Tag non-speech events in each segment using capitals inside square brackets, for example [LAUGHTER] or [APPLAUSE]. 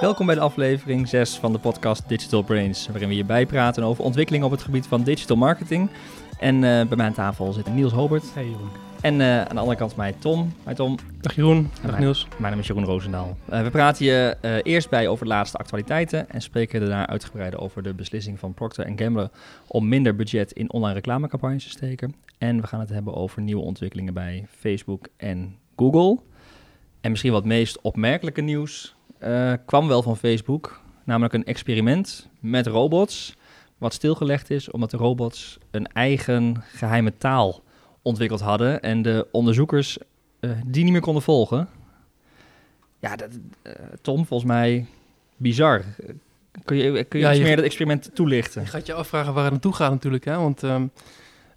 Welkom bij de aflevering 6 van de podcast Digital Brains, waarin we je bijpraten over ontwikkelingen op het gebied van digital marketing. En uh, bij mij aan tafel zit Niels Hobert. Hey Jeroen. En uh, aan de andere kant mij Tom. Hi Tom. Dag Jeroen. Dag mijn, Niels. Mijn naam is Jeroen Roosendaal. Uh, we praten je eerst bij over de laatste actualiteiten en spreken daarna uitgebreider over de beslissing van Procter Gamble om minder budget in online reclamecampagnes te steken. En we gaan het hebben over nieuwe ontwikkelingen bij Facebook en Google. En misschien wat meest opmerkelijke nieuws uh, kwam wel van Facebook, namelijk een experiment met robots, wat stilgelegd is omdat de robots een eigen geheime taal ontwikkeld hadden en de onderzoekers uh, die niet meer konden volgen. Ja, dat, uh, Tom, volgens mij bizar. Kun je, kun je ja, iets je meer dat experiment toelichten? Je gaat je afvragen waar het naartoe gaat natuurlijk, hè? want um,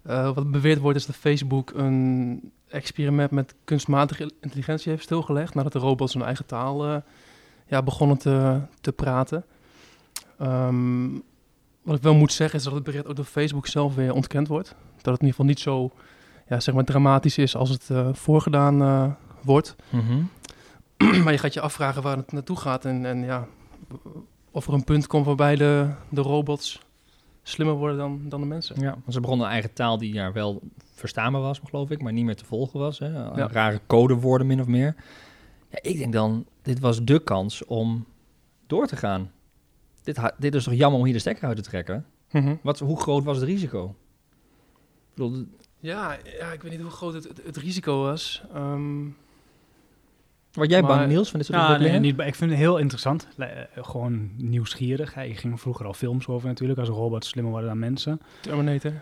wat beweerd wordt is dat Facebook een experiment met kunstmatige intelligentie heeft stilgelegd nadat de robots hun eigen taal ja, begonnen te, te praten. Um, wat ik wel moet zeggen is dat het bericht ook door Facebook zelf weer ontkend wordt. Dat het in ieder geval niet zo ja, zeg maar dramatisch is als het uh, voorgedaan uh, wordt. Mm -hmm. [CLEARS THROAT] maar je gaat je afvragen waar het naartoe gaat en, en ja, of er een punt komt waarbij de, de robots slimmer worden dan, dan de mensen. Ja, want ze begonnen een eigen taal die ja, wel verstaanbaar was, geloof ik, maar niet meer te volgen was. Hè? Ja. Rare codewoorden min of meer. Ja, ik denk dan, dit was de kans om door te gaan. Dit, dit is toch jammer om hier de stekker uit te trekken? Mm -hmm. Wat, hoe groot was het risico? Ik bedoel, ja, ja, ik weet niet hoe groot het, het, het risico was. Um, Wat jij bang, Niels, van dit soort ja, nee, niet, Ik vind het heel interessant. gewoon nieuwsgierig. Je ging vroeger al films over natuurlijk, als robots slimmer worden dan mensen. Terminator.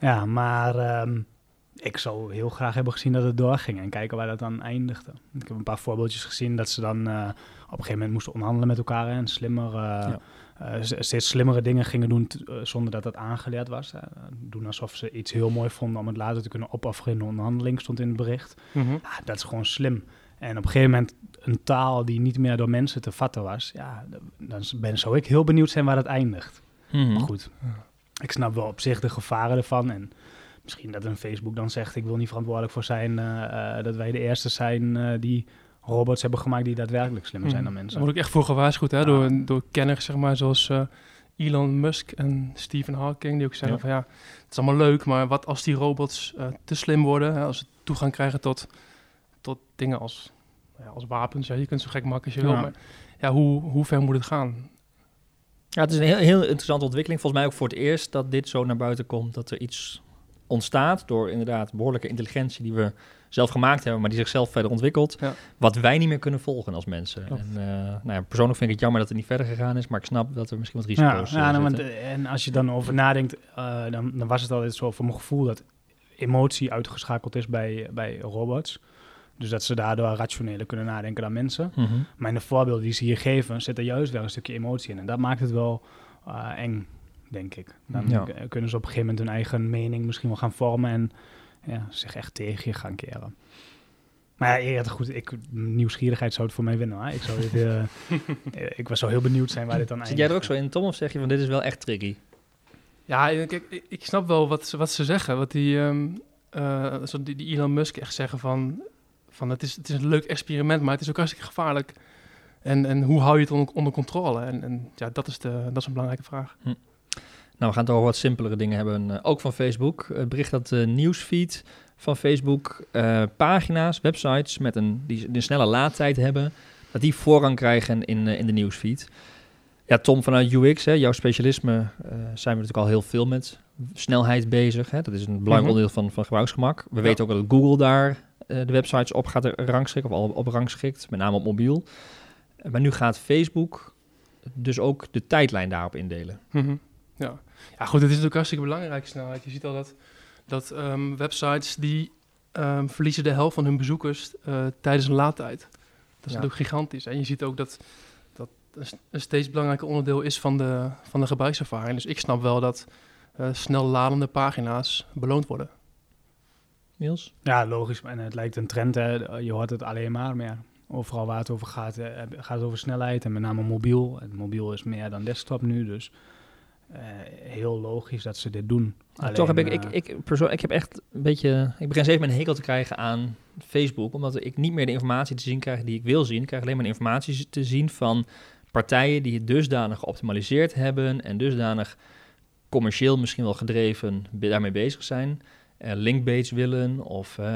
Ja, maar... Um, ik zou heel graag hebben gezien dat het doorging en kijken waar dat dan eindigde. Ik heb een paar voorbeeldjes gezien dat ze dan uh, op een gegeven moment moesten onderhandelen met elkaar en slimmer, uh, ja. uh, steeds slimmere dingen gingen doen zonder dat dat aangeleerd was. doen alsof ze iets heel mooi vonden om het later te kunnen opofferen in de onderhandeling, stond in het bericht. Mm -hmm. ja, dat is gewoon slim. En op een gegeven moment een taal die niet meer door mensen te vatten was, ja, dan ben, zou ik heel benieuwd zijn waar dat eindigt. Mm -hmm. Maar goed, ik snap wel op zich de gevaren ervan en misschien dat een Facebook dan zegt: Ik wil niet verantwoordelijk voor zijn uh, uh, dat wij de eerste zijn uh, die robots hebben gemaakt die daadwerkelijk slimmer zijn dan mensen. Daar word ik echt voor gewaarschuwd hè, door, door kenners, zeg maar, zoals Elon Musk en Stephen Hawking, die ook zeggen: ja. van ja, het is allemaal leuk, maar wat als die robots te slim worden, hè, als ze toegang krijgen tot, tot dingen als, ja, als wapens? Ja, je kunt zo gek maken als je ja. wil, maar ja, hoe, hoe ver moet het gaan? Ja, het is een heel, heel interessante ontwikkeling. Volgens mij ook voor het eerst dat dit zo naar buiten komt, dat er iets ontstaat door inderdaad behoorlijke intelligentie die we zelf gemaakt hebben, maar die zichzelf verder ontwikkelt, ja. wat wij niet meer kunnen volgen als mensen. En, uh, nou ja, persoonlijk vind ik het jammer dat het niet verder gegaan is, maar ik snap dat er misschien wat risico's ja, ja, nou, want, En als je dan over nadenkt, uh, dan, dan, was het altijd zo voor mijn gevoel dat emotie uitgeschakeld is bij, bij robots. Dus dat ze daardoor rationeler kunnen nadenken dan mensen. Mm -hmm. Maar in de voorbeelden die ze hier geven, zit er juist wel een stukje emotie in. En dat maakt het wel uh, eng denk ik. Dan ja. kunnen ze op een gegeven moment hun eigen mening misschien wel gaan vormen en ja, zich echt tegen je gaan keren. Maar ja, goed, ik, nieuwsgierigheid zou het voor mij winnen. Ik, zou dit, uh, [LAUGHS] ik was zo heel benieuwd zijn waar dit dan eindigt. Zit jij er ook zo in, Tom, of zeg je van dit is wel echt tricky? Ja, kijk, ik, ik snap wel wat, wat ze zeggen. Wat die, um, uh, die, die Elon Musk echt zeggen van, van het, is, het is een leuk experiment, maar het is ook hartstikke gevaarlijk. En, en hoe hou je het onder, onder controle? En, en ja, dat is, de, dat is een belangrijke vraag. Hm. Nou, we gaan het over wat simpelere dingen hebben, uh, ook van Facebook. Het bericht dat de nieuwsfeed van Facebook uh, pagina's, websites met een, die een snelle laadtijd hebben, dat die voorrang krijgen in, uh, in de nieuwsfeed. Ja, Tom, vanuit UX, hè, jouw specialisme, zijn we natuurlijk al heel veel met snelheid bezig. Hè? Dat is een belangrijk -hmm. onderdeel van, van gebruiksgemak. We ja. weten ook dat Google daar de websites op gaat rangschikken, of al op rangschikt, met name op mobiel. maar nu gaat Facebook dus ook de tijdlijn daarop indelen. Mm -hmm. Ja. ja, goed, het is natuurlijk hartstikke belangrijk snelheid. Je ziet al dat, dat um, websites die um, verliezen de helft van hun bezoekers uh, tijdens een laadtijd. Dat is ja. natuurlijk gigantisch. En je ziet ook dat dat een steeds belangrijker onderdeel is van de, van de gebruikservaring. Dus ik snap wel dat uh, snel ladende pagina's beloond worden. Niels? Ja, logisch. En het lijkt een trend. Hè. Je hoort het alleen maar meer. Overal waar het over gaat, uh, gaat het over snelheid en met name mobiel. En mobiel is meer dan desktop nu, dus... Uh, heel logisch dat ze dit doen. Alleen, toch heb ik, uh, ik, ik, persoon, ik heb echt een beetje, ik begin steeds een hekel te krijgen aan Facebook, omdat ik niet meer de informatie te zien krijg die ik wil zien. Ik krijg alleen maar de informatie te zien van partijen die het dusdanig geoptimaliseerd hebben en dusdanig commercieel misschien wel gedreven daarmee bezig zijn. eh linkbase willen of eh,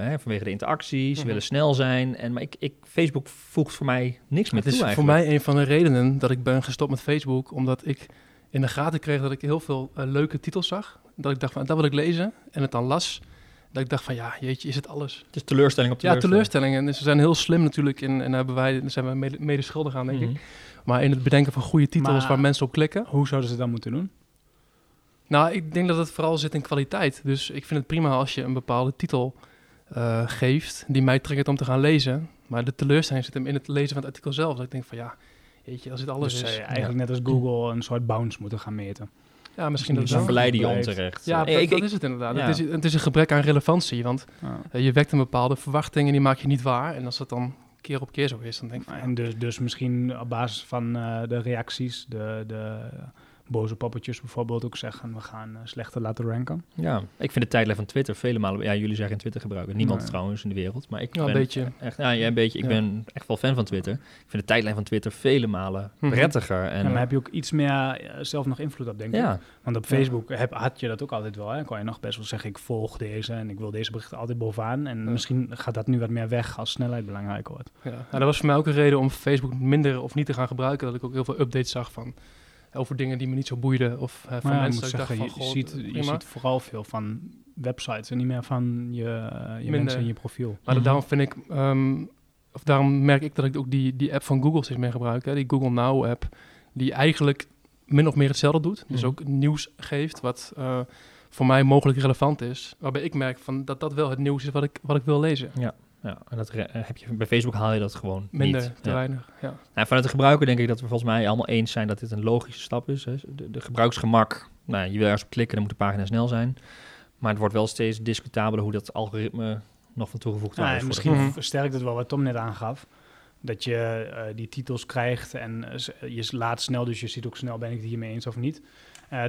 hè, vanwege de interacties, ze Mhm. willen snel zijn. En, maar ik, ik, Facebook voegt voor mij niks meer Het is toe voor mij een van de redenen dat ik ben gestopt met Facebook. Omdat ik in de gaten kreeg dat ik heel veel eh, leuke titels zag. Dat ik dacht van, dat wil ik lezen. En het dan las. Dat ik dacht van, ja, jeetje, is het alles? Het is teleurstelling op Ja, teleurstelling. teleurstellingen. Dus ze zijn heel slim natuurlijk. In, en daar hebben wij, daar zijn we mede, mede schuldig aan, denk ik. Mhm. Maar in het bedenken van goede titels Maar- waar mensen op klikken. Hoe zouden ze dat moeten doen? Nou, ik denk dat het vooral zit in kwaliteit. Dus ik vind het prima als je een bepaalde titel eh, geeft die mij triggert om te gaan lezen. Maar de teleurstelling zit hem in het lezen van het artikel zelf. Dat ik denk van ja, weet je, als dit alles dus is. je eigenlijk net als Google een soort bounce moeten gaan meten. Ja, misschien Dus dat dan verleiden je onterecht. Ja, Eh, dat, ik, dat ik- is het inderdaad. ja. Het, is, het is een gebrek aan relevantie, want Ja. eh, je wekt een bepaalde verwachting en die maak je niet waar. En als dat dan keer op keer zo is, dan denk ik van, En dus, dus misschien op basis van eh, de reacties, de, de boze poppetjes bijvoorbeeld ook zeggen, we gaan eh, slechter laten ranken. ja, ik vind de tijdlijn van Twitter vele malen... Ja, jullie zeggen Twitter gebruiken. Niemand Nee. trouwens in de wereld. Maar ik ja, een ben beetje. echt... Ja, jij een beetje. Ik Ja. ben echt wel fan van Twitter. Ik vind de tijdlijn van Twitter vele malen Mhm. prettiger. En, En dan heb je ook iets meer zelf nog invloed op, denk ik. ja, Want op Facebook heb, had je dat ook altijd wel. Hè? Kon je nog best wel zeggen, ik volg deze en ik wil deze berichten altijd bovenaan. En Ja. misschien gaat dat nu wat meer weg als snelheid belangrijk wordt. Ja. Nou, dat was voor mij ook een reden om Facebook minder of niet te gaan gebruiken. Dat ik ook heel veel updates zag van over dingen die me niet zo boeiden. Of uh, van Maar ja, ik mensen ik zeggen, dacht je, van, ziet, je ziet vooral veel van websites en niet meer van je, eh, je mensen in je profiel. Maar Mhm. daarom vind ik, ehm, of daarom merk ik dat ik ook die, die app van Google steeds meer gebruik. Hè, die Google Now app, die eigenlijk min of meer hetzelfde doet. Dus Mhm. ook nieuws geeft wat eh, voor mij mogelijk relevant is. Waarbij ik merk van dat dat wel het nieuws is wat ik, wat ik wil lezen. ja, en dat eh, heb je, bij Facebook haal je dat gewoon Minder, niet. te Ja. weinig. Ja. Nou, vanuit de gebruiker denk ik dat we volgens mij allemaal eens zijn dat dit een logische stap is. Hè. De, de gebruiksgemak, nou, je wil ergens op klikken, dan moet de pagina snel zijn. Maar het wordt wel steeds discutabeler hoe dat algoritme nog van toegevoegd Ja, en is. misschien versterkt het wel wat Tom net aangaf. Dat je eh, die titels krijgt en eh, je laat snel, dus je ziet ook snel ben ik het hiermee eens of niet.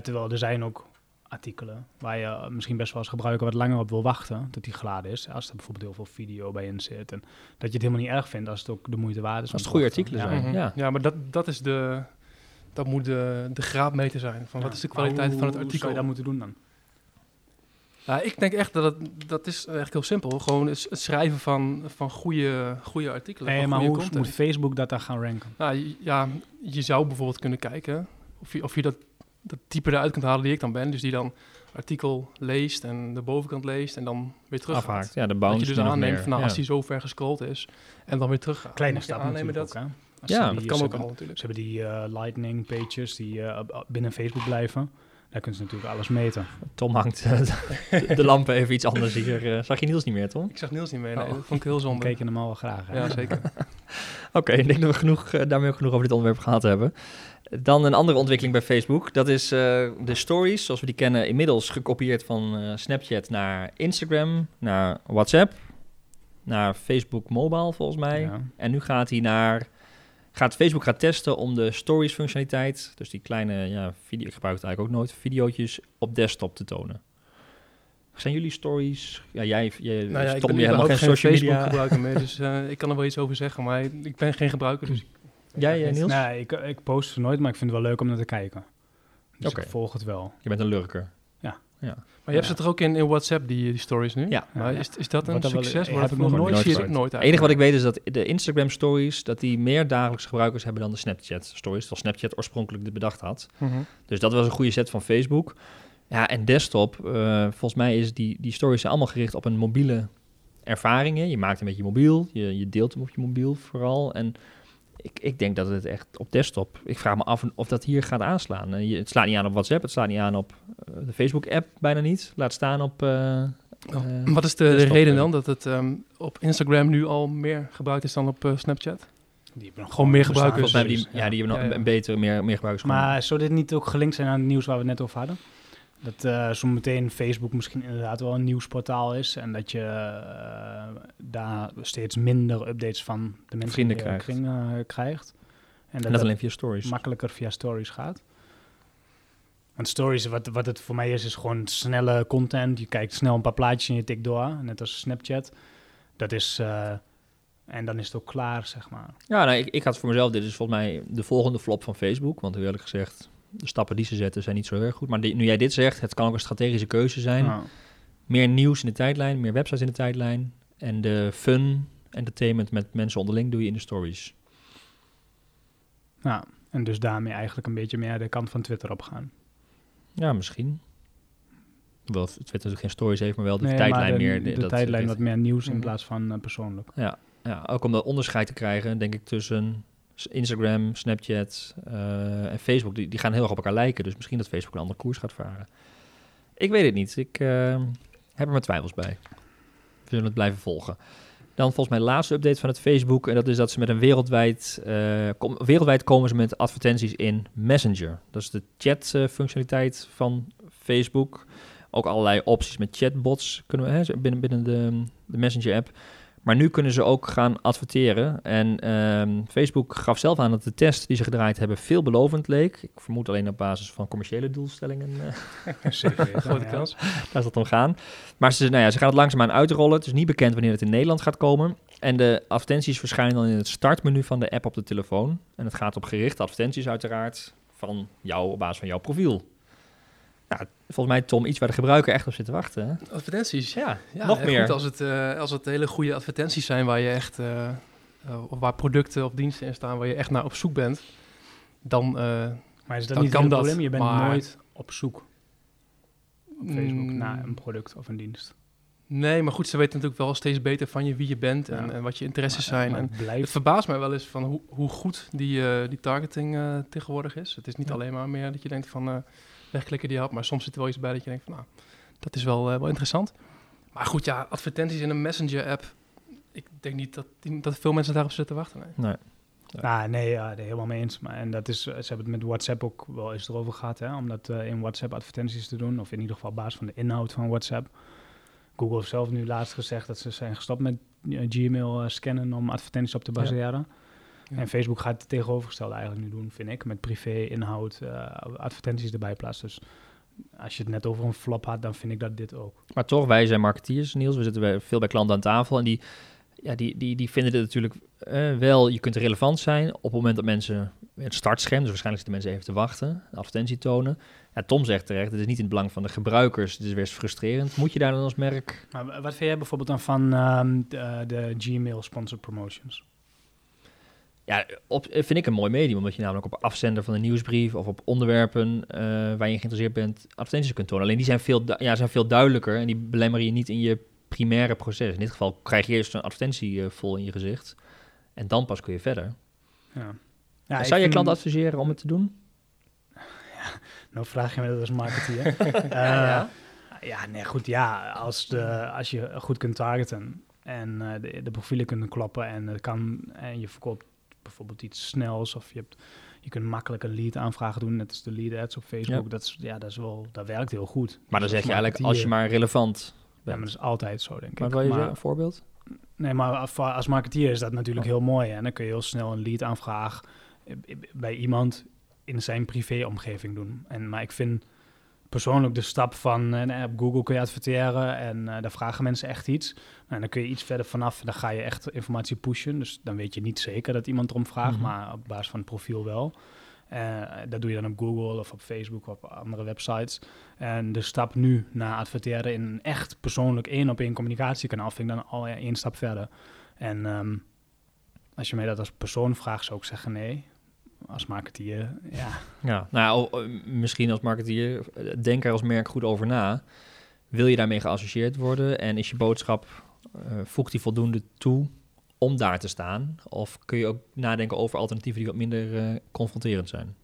Terwijl er zijn ook artikelen waar je misschien best wel als gebruiker wat langer op wil wachten tot die geladen is. Als er bijvoorbeeld heel veel video bij in zit. En dat je het helemaal niet erg vindt als het ook de moeite waard is. Als het goede artikelen Ja. zijn. Mhm. ja. ja, maar dat, dat is de... Dat moet de, de graadmeter zijn. Van wat is de kwaliteit hoe- van het Hoe artikel? zou je dat moeten doen dan? Ja, ik denk echt dat het, dat is eigenlijk heel simpel. Gewoon het het schrijven van, van goede, goede artikelen. Nee, van maar goede hoe content. moet Facebook dat dan gaan ranken? Nou, ja, je zou bijvoorbeeld kunnen kijken of je, of je dat, dat type eruit kunt halen die ik dan ben. Dus die dan artikel leest en de bovenkant leest en dan weer terug Afhaakt. Ja, de Dat bounce je dus aanneemt van nou, Ja. als die zo ver gescrolld is en dan weer terug gaat. Kleine stap aannemen dat. ook, Ja, dat kan ook hebben- al natuurlijk. Ze hebben die eh, lightning pages die eh, binnen Facebook blijven. Daar kunnen ze natuurlijk alles meten. Tom hangt eh, de, de lampen even iets anders hier. zag je Niels niet meer, Tom? Ik zag Niels niet meer, nee, Oh. dat vond ik heel zonde. keken hem al wel graag. hè? Ja, zeker. Oké, ik denk dat we genoeg, eh, daarmee ook genoeg over dit onderwerp gehad hebben. Dan een andere ontwikkeling bij Facebook. Dat is eh, de stories, zoals we die kennen, inmiddels gekopieerd van eh, Snapchat naar Instagram, naar WhatsApp, naar Facebook Mobile volgens mij. Ja. En nu gaat hij naar. Gaat Facebook gaat testen om de stories functionaliteit, dus die kleine ja, video, ik gebruik het eigenlijk ook nooit, videootjes op desktop te tonen. Zijn jullie stories? Ja, jij, jij Nou ja, Tom, je helemaal geen social Facebook media. gebruiker meer, dus [LAUGHS] eh, ik kan er wel iets over zeggen. Maar ik ben geen gebruiker, dus Jij, eh, Niels? Nee, ik, ik post ze nooit, maar ik vind het wel leuk om naar te kijken. Dus ik volg het wel. Je bent een lurker. Maar je hebt ze er ook in, in WhatsApp, die, die stories nu? Ja. Maar Ja. is, is dat een wel- succes? heb ik nog nooit nooit, gebruikt. nooit Het enige wat ik weet is dat de Instagram stories, dat die meer dagelijkse gebruikers hebben dan de Snapchat stories. Terwijl Snapchat oorspronkelijk dit bedacht had. Mhm. Dus dat was een goede set van Facebook. Ja, en desktop, eh, volgens mij is die, die stories zijn allemaal gericht op een mobiele ervaring. hè. Je maakt hem met je mobiel, je, je deelt hem op je mobiel vooral. En ik, ik denk dat het echt op desktop, ik vraag me af of dat hier gaat aanslaan. Eh, je, het slaat niet aan op WhatsApp, het slaat niet aan op eh, de Facebook-app, bijna niet. Laat staan op... eh, eh, Wat is de, reden dan dat het ehm, op Instagram nu al meer gebruikt is dan op Snapchat? Die hebben nog Gewoon meer gebruikers. mij die, ja, die hebben nog Ja, ja. een beter, meer, meer gebruikers. Maar zou dit niet ook gelinkt zijn aan het nieuws waar we het net over hadden? Dat eh zo meteen Facebook misschien inderdaad wel een nieuwsportaal is. En dat je eh, daar steeds minder updates van de mensen Vrienden in je krijgt. kring eh, krijgt. En en dat alleen via stories. makkelijker via stories gaat. Want stories, wat, wat het voor mij is, is gewoon snelle content. Je kijkt snel een paar plaatjes en je tikt door. Net als Snapchat. Dat is, En dan is het ook klaar, zeg maar. Ja, nou, ik, ik had voor mezelf, dit is volgens mij de volgende flop van Facebook. Want eerlijk gezegd, de stappen die ze zetten zijn niet zo erg goed. Maar die- nu jij dit zegt, het kan ook een strategische keuze zijn. Ja. Meer nieuws in de tijdlijn, meer websites in de tijdlijn. En de fun, entertainment met mensen onderling doe je in de stories. Ja, en dus daarmee eigenlijk een beetje meer de kant van Twitter op gaan. Ja, misschien. Wel, Twitter natuurlijk geen stories heeft, maar wel de Nee, tijdlijn de, meer. De, dat- tijdlijn dat- wat meer nieuws in Mhm. plaats van eh, persoonlijk. Ja, ook om dat onderscheid te krijgen, denk ik, tussen Instagram, Snapchat eh, en Facebook. Die, die gaan heel erg op elkaar lijken. Dus misschien dat Facebook een andere koers gaat varen. Ik weet het niet. Ik eh, heb er mijn twijfels bij. We zullen het blijven volgen. Dan volgens mij laatste update van het Facebook. En dat is dat ze met een wereldwijd... eh, wereldwijd komen ze met advertenties in Messenger. Dat is de chat-functionaliteit van Facebook. Ook allerlei opties met chatbots kunnen we hè, binnen, binnen de, de Messenger-app. Maar nu kunnen ze ook gaan adverteren. En ehm, Facebook gaf zelf aan dat de test die ze gedraaid hebben veelbelovend leek. Ik vermoed alleen op basis van commerciële doelstellingen. eh, [LAUGHS] Zeker Grote [LAUGHS] ja. kans. daar is dat om gaan. Maar ze, nou ja, ze gaan het langzaamaan uitrollen. Het is niet bekend wanneer het in Nederland gaat komen. En de advertenties verschijnen dan in het startmenu van de app op de telefoon. En het gaat op gerichte advertenties uiteraard van jou op basis van jouw profiel. Nou, volgens mij Tom, iets waar de gebruiker echt op zit te wachten. Hè? Advertenties. Ja, Ja, nog meer. Goed, als, het, eh, als het hele goede advertenties zijn waar je echt, of waar producten of diensten in staan waar je echt naar op zoek bent, dan eh, Maar is dat Dan niet kan het dat, probleem? Je bent maar- nooit op zoek op Facebook Mm. naar een product of een dienst. nee, maar goed, ze weten natuurlijk wel steeds beter van je wie je bent en, Ja. en wat je interesses Maar- zijn. maar En het het verbaast mij wel eens van hoe, hoe goed die, eh, die targeting tegenwoordig is. Het is niet Ja. alleen maar meer dat je denkt van eh, wegklikken die app, maar soms zit er wel iets bij dat je denkt van nou, dat is wel, eh, wel interessant. Maar goed, ja, advertenties in een messenger-app. Ik denk niet dat, die- dat veel mensen daarop zitten te wachten. Nee. Nee. Ah, nee, ja, helemaal mee eens. Maar, en dat is, ze hebben het met WhatsApp ook wel eens erover gehad, hè, om dat eh, in WhatsApp advertenties te doen. Of in ieder geval op basis van de inhoud van WhatsApp. Google heeft zelf nu laatst gezegd dat ze zijn gestopt met eh, Gmail scannen om advertenties op te baseren. Ja. En Facebook gaat het tegenovergestelde eigenlijk nu doen, vind ik. Met privé inhoud, eh, advertenties erbij plaatsen. Dus als je het net over een flop had, dan vind ik dat dit ook. Maar toch, wij zijn marketeers, Niels. We zitten bij, veel bij klanten aan tafel. En die, ja, die, die, die vinden dit natuurlijk eh, wel... Je kunt relevant zijn op het moment dat mensen... Het startscherm, dus waarschijnlijk zitten mensen even te wachten. De advertentie tonen. Ja, Tom zegt terecht, het is niet in het belang van de gebruikers. Het is weer eens frustrerend. Moet je daar dan als merk... Maar wa- wat vind jij bijvoorbeeld dan van ehm, de, de Gmail sponsored promotions? Ja, op, vind ik een mooi medium. Omdat je namelijk op afzender van een nieuwsbrief... of op onderwerpen eh, waar je geïnteresseerd bent... advertenties kunt tonen. Alleen die zijn veel, ja, zijn veel duidelijker... en die belemmeren je niet in je primaire proces. In dit geval krijg je eerst een advertentie eh, vol in je gezicht... en dan pas kun je verder. Ja. Ja, Zou je klant adviseren om het te doen? [LAUGHS] Nou vraag je me dat als marketeer. [LAUGHS] Eh, ja. ja, nee, goed. Ja, als, de, als je goed kunt targeten en de, de profielen kunnen kloppen en, kan, en je verkoopt bijvoorbeeld iets snels of je, hebt, je kunt makkelijk een lead aanvragen doen, net als de lead ads op Facebook. Ja. Dat, is, ja, dat, is wel, dat werkt heel goed. Maar dan zeg je eigenlijk, als je maar relevant Ja, bent. maar dat is altijd zo, denk maar ik. wil je Maar- een voorbeeld? Nee, maar als- marketeer is dat natuurlijk Oh. heel mooi. En dan kun je heel snel een lead aanvraag eh, bij iemand in zijn privéomgeving doen. En, maar ik vind persoonlijk de stap van eh, nou, op Google kun je adverteren en eh daar vragen mensen echt iets. En dan kun je iets verder vanaf, dan ga je echt informatie pushen. Dus dan weet je niet zeker dat iemand erom vraagt, Mhm. maar op basis van het profiel wel. Eh, dat doe je dan op Google of op Facebook of op andere websites. En de stap nu naar adverteren in een echt persoonlijk één op één communicatiekanaal vind ik dan al één stap verder. En ehm, als je mij dat als persoon vraagt, zou ik zeggen nee. Als marketeer, ja. Ja, nou, o- misschien als marketeer, eh, denk er als merk goed over na. Wil je daarmee geassocieerd worden en is je boodschap, eh, voegt die voldoende toe om daar te staan? Of kun je ook nadenken over alternatieven die wat minder eh, confronterend zijn?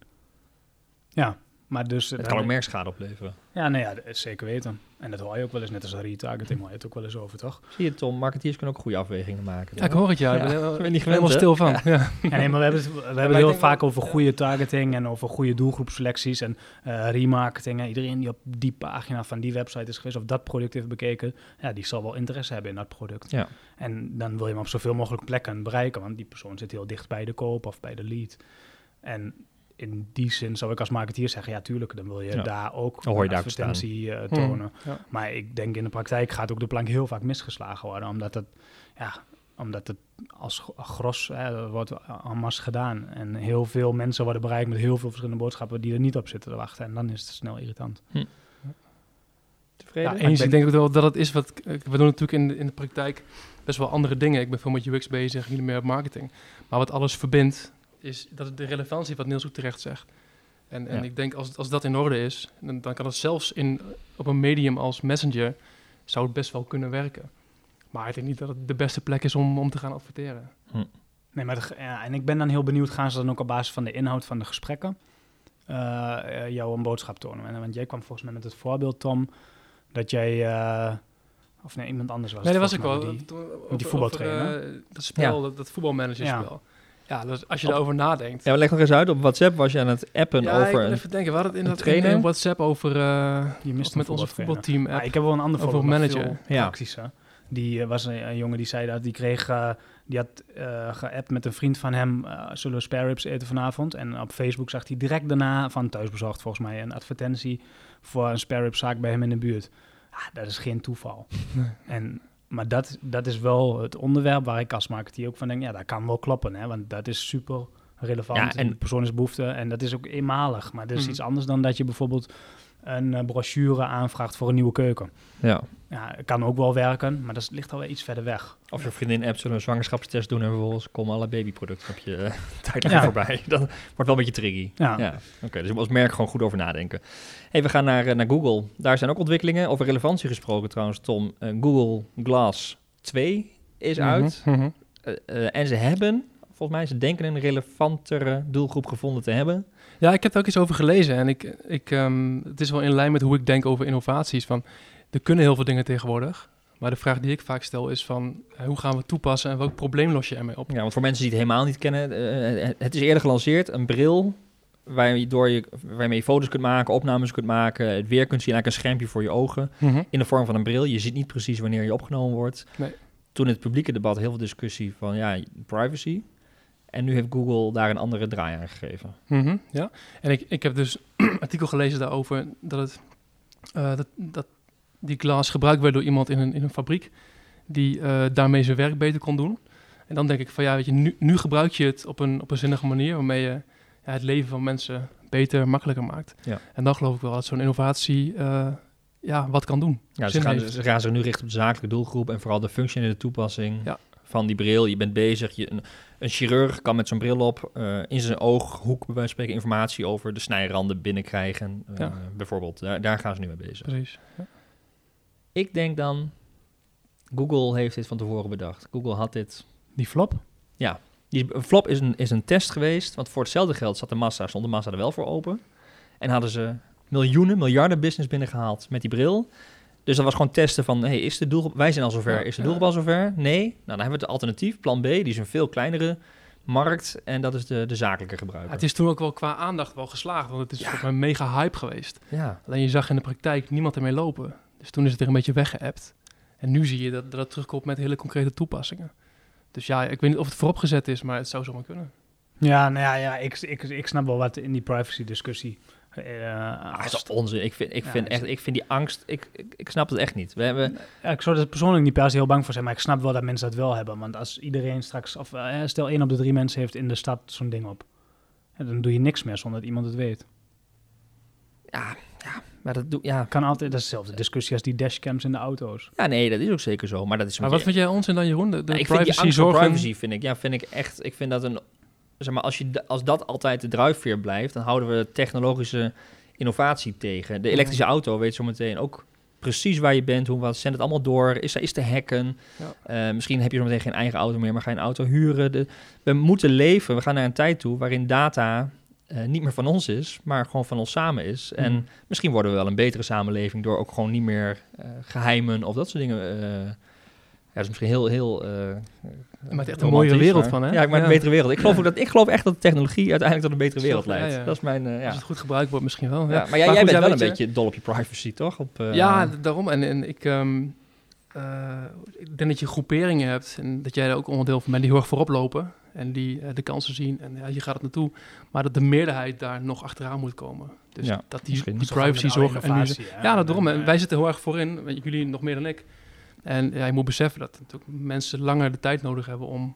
Ja, maar dus... Het dan- kan ook merkschade opleveren. Ja, nee, ja, zeker weten. En dat hoor je ook wel eens, net als retargeting, hoor je het ook wel eens over, toch? Zie je Tom, marketeers kunnen ook goede afwegingen maken. Ja, ik hoor het ja. Ik ben, Ja, [LAUGHS] ik ben niet helemaal stil van. Ja. [LAUGHS] Ja, nee, maar we hebben het, we hebben het heel vaak over goede targeting en over goede doelgroepselecties en eh, remarketing. En iedereen die op die pagina van die website is geweest of dat product heeft bekeken, ja, die zal wel interesse hebben in dat product. Ja. En dan wil je hem op zoveel mogelijk plekken bereiken, want die persoon zit heel dicht bij de koop of bij de lead. En in die zin zou ik als marketeer zeggen, ja, tuurlijk, dan wil je Ja. daar ook hoor je een daar ook staan. advertentie eh, Hmm. tonen. Ja. Maar ik denk in de praktijk gaat ook de plank heel vaak misgeslagen worden, omdat dat, ja, omdat het als gro- gros hè, wordt en masse gedaan. En heel veel mensen worden bereikt met heel veel verschillende boodschappen die er niet op zitten te wachten. En dan is het snel irritant. Tevreden? Ja, Eens, ben- ik denk ook wel dat het is wat... We doen natuurlijk in de, in de praktijk best wel andere dingen. Ik ben veel met UX bezig, jullie meer op marketing. Maar wat alles verbindt, is dat de relevantie, wat Niels ook terecht zegt. En, en Ja. ik denk, als, als dat in orde is, dan, dan kan het zelfs in, op een medium als Messenger, zou het best wel kunnen werken. Maar ik denk niet dat het de beste plek is om, om te gaan adverteren. Nee, maar de ja, en ik ben dan heel benieuwd, gaan ze dan ook op basis van de inhoud van de gesprekken eh, eh, jou een boodschap tonen? En, want jij kwam volgens mij met het voorbeeld, Tom, dat jij, eh, of nee, iemand anders was nee, dat was ik wel. die- voetbaltrainer. dat spel, dat, dat voetbalmanagerspel. Ja, dus als je Op- daarover nadenkt. Ja, maar leg nog eens uit. Op WhatsApp was je aan het appen Ja, ik over... wil een- even denken. We hadden het in, een dat, in, trainer? in WhatsApp over... eh, Je mist met onze voetbalteam app. Ah, ik heb wel een ander voorbeeld, manager. Ja. Die eh, was een, een jongen die zei dat die kreeg, eh, die had eh geappt met een vriend van hem, eh, zullen we spare ribs eten vanavond? En op Facebook zag hij direct daarna van thuisbezorgd volgens mij een advertentie voor een spare rib zaak bij hem in de buurt. Ah, dat is geen toeval. Nee. [LAUGHS] En, maar dat, dat is wel het onderwerp waar ik als marketeer ook van denk, ja, dat kan wel kloppen, hè, want dat is super relevant. Ja, en en- persoon is behoefte en dat is ook eenmalig. Maar dat is Mhm. iets anders dan dat je bijvoorbeeld een eh, brochure aanvraagt voor een nieuwe keuken. Ja. Ja, kan ook wel werken, maar dat ligt alweer iets verder weg. Of je vriendin app zullen een zwangerschapstest doen en vervolgens komen alle babyproducten op je [LAUGHS] tijdlijn Ja. voorbij. [LAUGHS] Dat wordt wel een beetje tricky. Ja. Ja, oké. dus je moet als merk gewoon goed over nadenken. Hey, we gaan naar, eh, naar Google. Daar zijn ook ontwikkelingen. Over relevantie gesproken trouwens, Tom. Eh, Google Glass 2 is Mhm, uit. mhm. Eh, eh, en ze hebben, volgens mij, ze denken een relevantere doelgroep gevonden te hebben. Ja, ik heb er ook iets over gelezen. En ik, ik, ehm, het is wel in lijn met hoe ik denk over innovaties. Van, er kunnen heel veel dingen tegenwoordig. Maar de vraag die ik vaak stel is van... eh, hoe gaan we het toepassen en welk probleem los je ermee op? Ja, want voor mensen die het helemaal niet kennen, eh, het is eerder gelanceerd. Een bril waardoor je, waarmee je foto's kunt maken, opnames kunt maken, het weer kunt zien, eigenlijk een schermpje voor je ogen. Mhm. in de vorm van een bril. Je ziet niet precies wanneer je opgenomen wordt. Nee. Toen in het publieke debat heel veel discussie van ja, privacy. En nu heeft Google daar een andere draai aan gegeven. Mhm, ja, en ik, ik heb dus een [CLEARS THROAT] artikel gelezen daarover dat, het, eh, dat, dat die glas gebruikt werd door iemand in een, in een fabriek die eh, daarmee zijn werk beter kon doen. En dan denk ik van ja, weet je, nu, nu gebruik je het op een, op een zinnige manier waarmee je ja, het leven van mensen beter, makkelijker maakt. Ja. En dan geloof ik wel dat zo'n innovatie eh, ja, wat kan doen. Ja, ze gaan, ze gaan zich nu richten op de zakelijke doelgroep en vooral de functionele toepassing Ja. van die bril. Je bent bezig, je, een, chirurg kan met zo'n bril op eh, in zijn ooghoek bij wijze van spreken informatie over de snijranden binnenkrijgen. eh, Ja. Bijvoorbeeld, daar, daar gaan ze nu mee bezig. Precies. Ja. Ik denk dan, Google heeft dit van tevoren bedacht. Google had dit Die flop? Die een flop is een, is een test geweest, want voor hetzelfde geld zat de massa, stond de massa er wel voor open. En hadden ze miljoenen, miljarden business binnengehaald met die bril. Dus dat was gewoon testen van, hey, is de doelgroep, wij zijn al zover, Ja, is de ja. doelgroep al zover? Nee. Nou, dan hebben we het alternatief, plan B, die is een veel kleinere markt en dat is de, de zakelijke Ja, gebruiker. het is toen ook wel qua aandacht wel geslaagd, want het is Ja. volgens mij mega hype geweest. ja. Alleen je zag in de praktijk niemand ermee lopen. Dus toen is het er een beetje weggeëpt. En nu zie je dat, dat het terugkomt met hele concrete toepassingen. Dus ja, ik weet niet of het vooropgezet is, maar het zou zomaar kunnen. Ja, nou ja, ja ik, ik, ik snap wel wat in die privacy-discussie. eh, Ah, dat is als- toch onzin. Ik vind, ik Ja, vind, is- echt, ik vind die angst, ik, ik, ik snap het echt niet. We hebben, Ja, ik zou er persoonlijk niet per se heel bang voor zijn, maar ik snap wel dat mensen dat wel hebben. Want als iedereen straks, of eh, stel één op de drie mensen heeft in de stad zo'n ding op, dan doe je niks meer zonder dat iemand het weet. ja, ja, maar dat doe, ja. Kan altijd, dat is dezelfde discussie als die dashcams in de auto's. ja, nee, dat is ook zeker zo. Maar dat is Maar wat vind jij onzin dan, Jeroen? De, de Nou, ik vind die privacy angst zorgen... privacy vind ik, ja, vind ik echt. Ik vind dat een. Zeg maar, als, je, als dat altijd de drijfveer blijft, dan houden we technologische innovatie tegen. De elektrische auto weet zo meteen ook precies waar je bent, hoe wat zendt het allemaal door, is, is te hacken. Ja. Eh, misschien heb je zo meteen geen eigen auto meer, maar ga je een auto huren. De, we moeten leven, we gaan naar een tijd toe waarin data eh, niet meer van ons is, maar gewoon van ons samen is. En Mhm. misschien worden we wel een betere samenleving door ook gewoon niet meer eh, geheimen of dat soort dingen. Ja, dat is misschien heel, heel. eh Je maakt echt een mooiere wereld maar- van, hè? Ja, ik maak Ja. een betere wereld. Ik geloof, Ja. ook dat, ik geloof echt dat de technologie uiteindelijk tot een betere wereld ja, leidt. ja. Dat is mijn. eh, ja. Als het goed gebruikt wordt, misschien wel. Ja, Ja. maar jij, jij goed, bent ja, wel een je- beetje dol op je privacy, toch? Op, eh, ja, daarom. En, en ik, ehm, eh, ik denk dat je groeperingen hebt en dat jij er ook onderdeel van bent die heel erg voorop lopen en die de kansen zien en ja, hier gaat het naartoe. Maar dat de meerderheid daar nog achteraan moet komen. Dus Ja, dat die, die privacy zorgen. En nu, ja, nou, daarom. En, En wij zitten heel erg voorin, je, jullie nog meer dan ik. En ja, je moet beseffen dat natuurlijk mensen langer de tijd nodig hebben om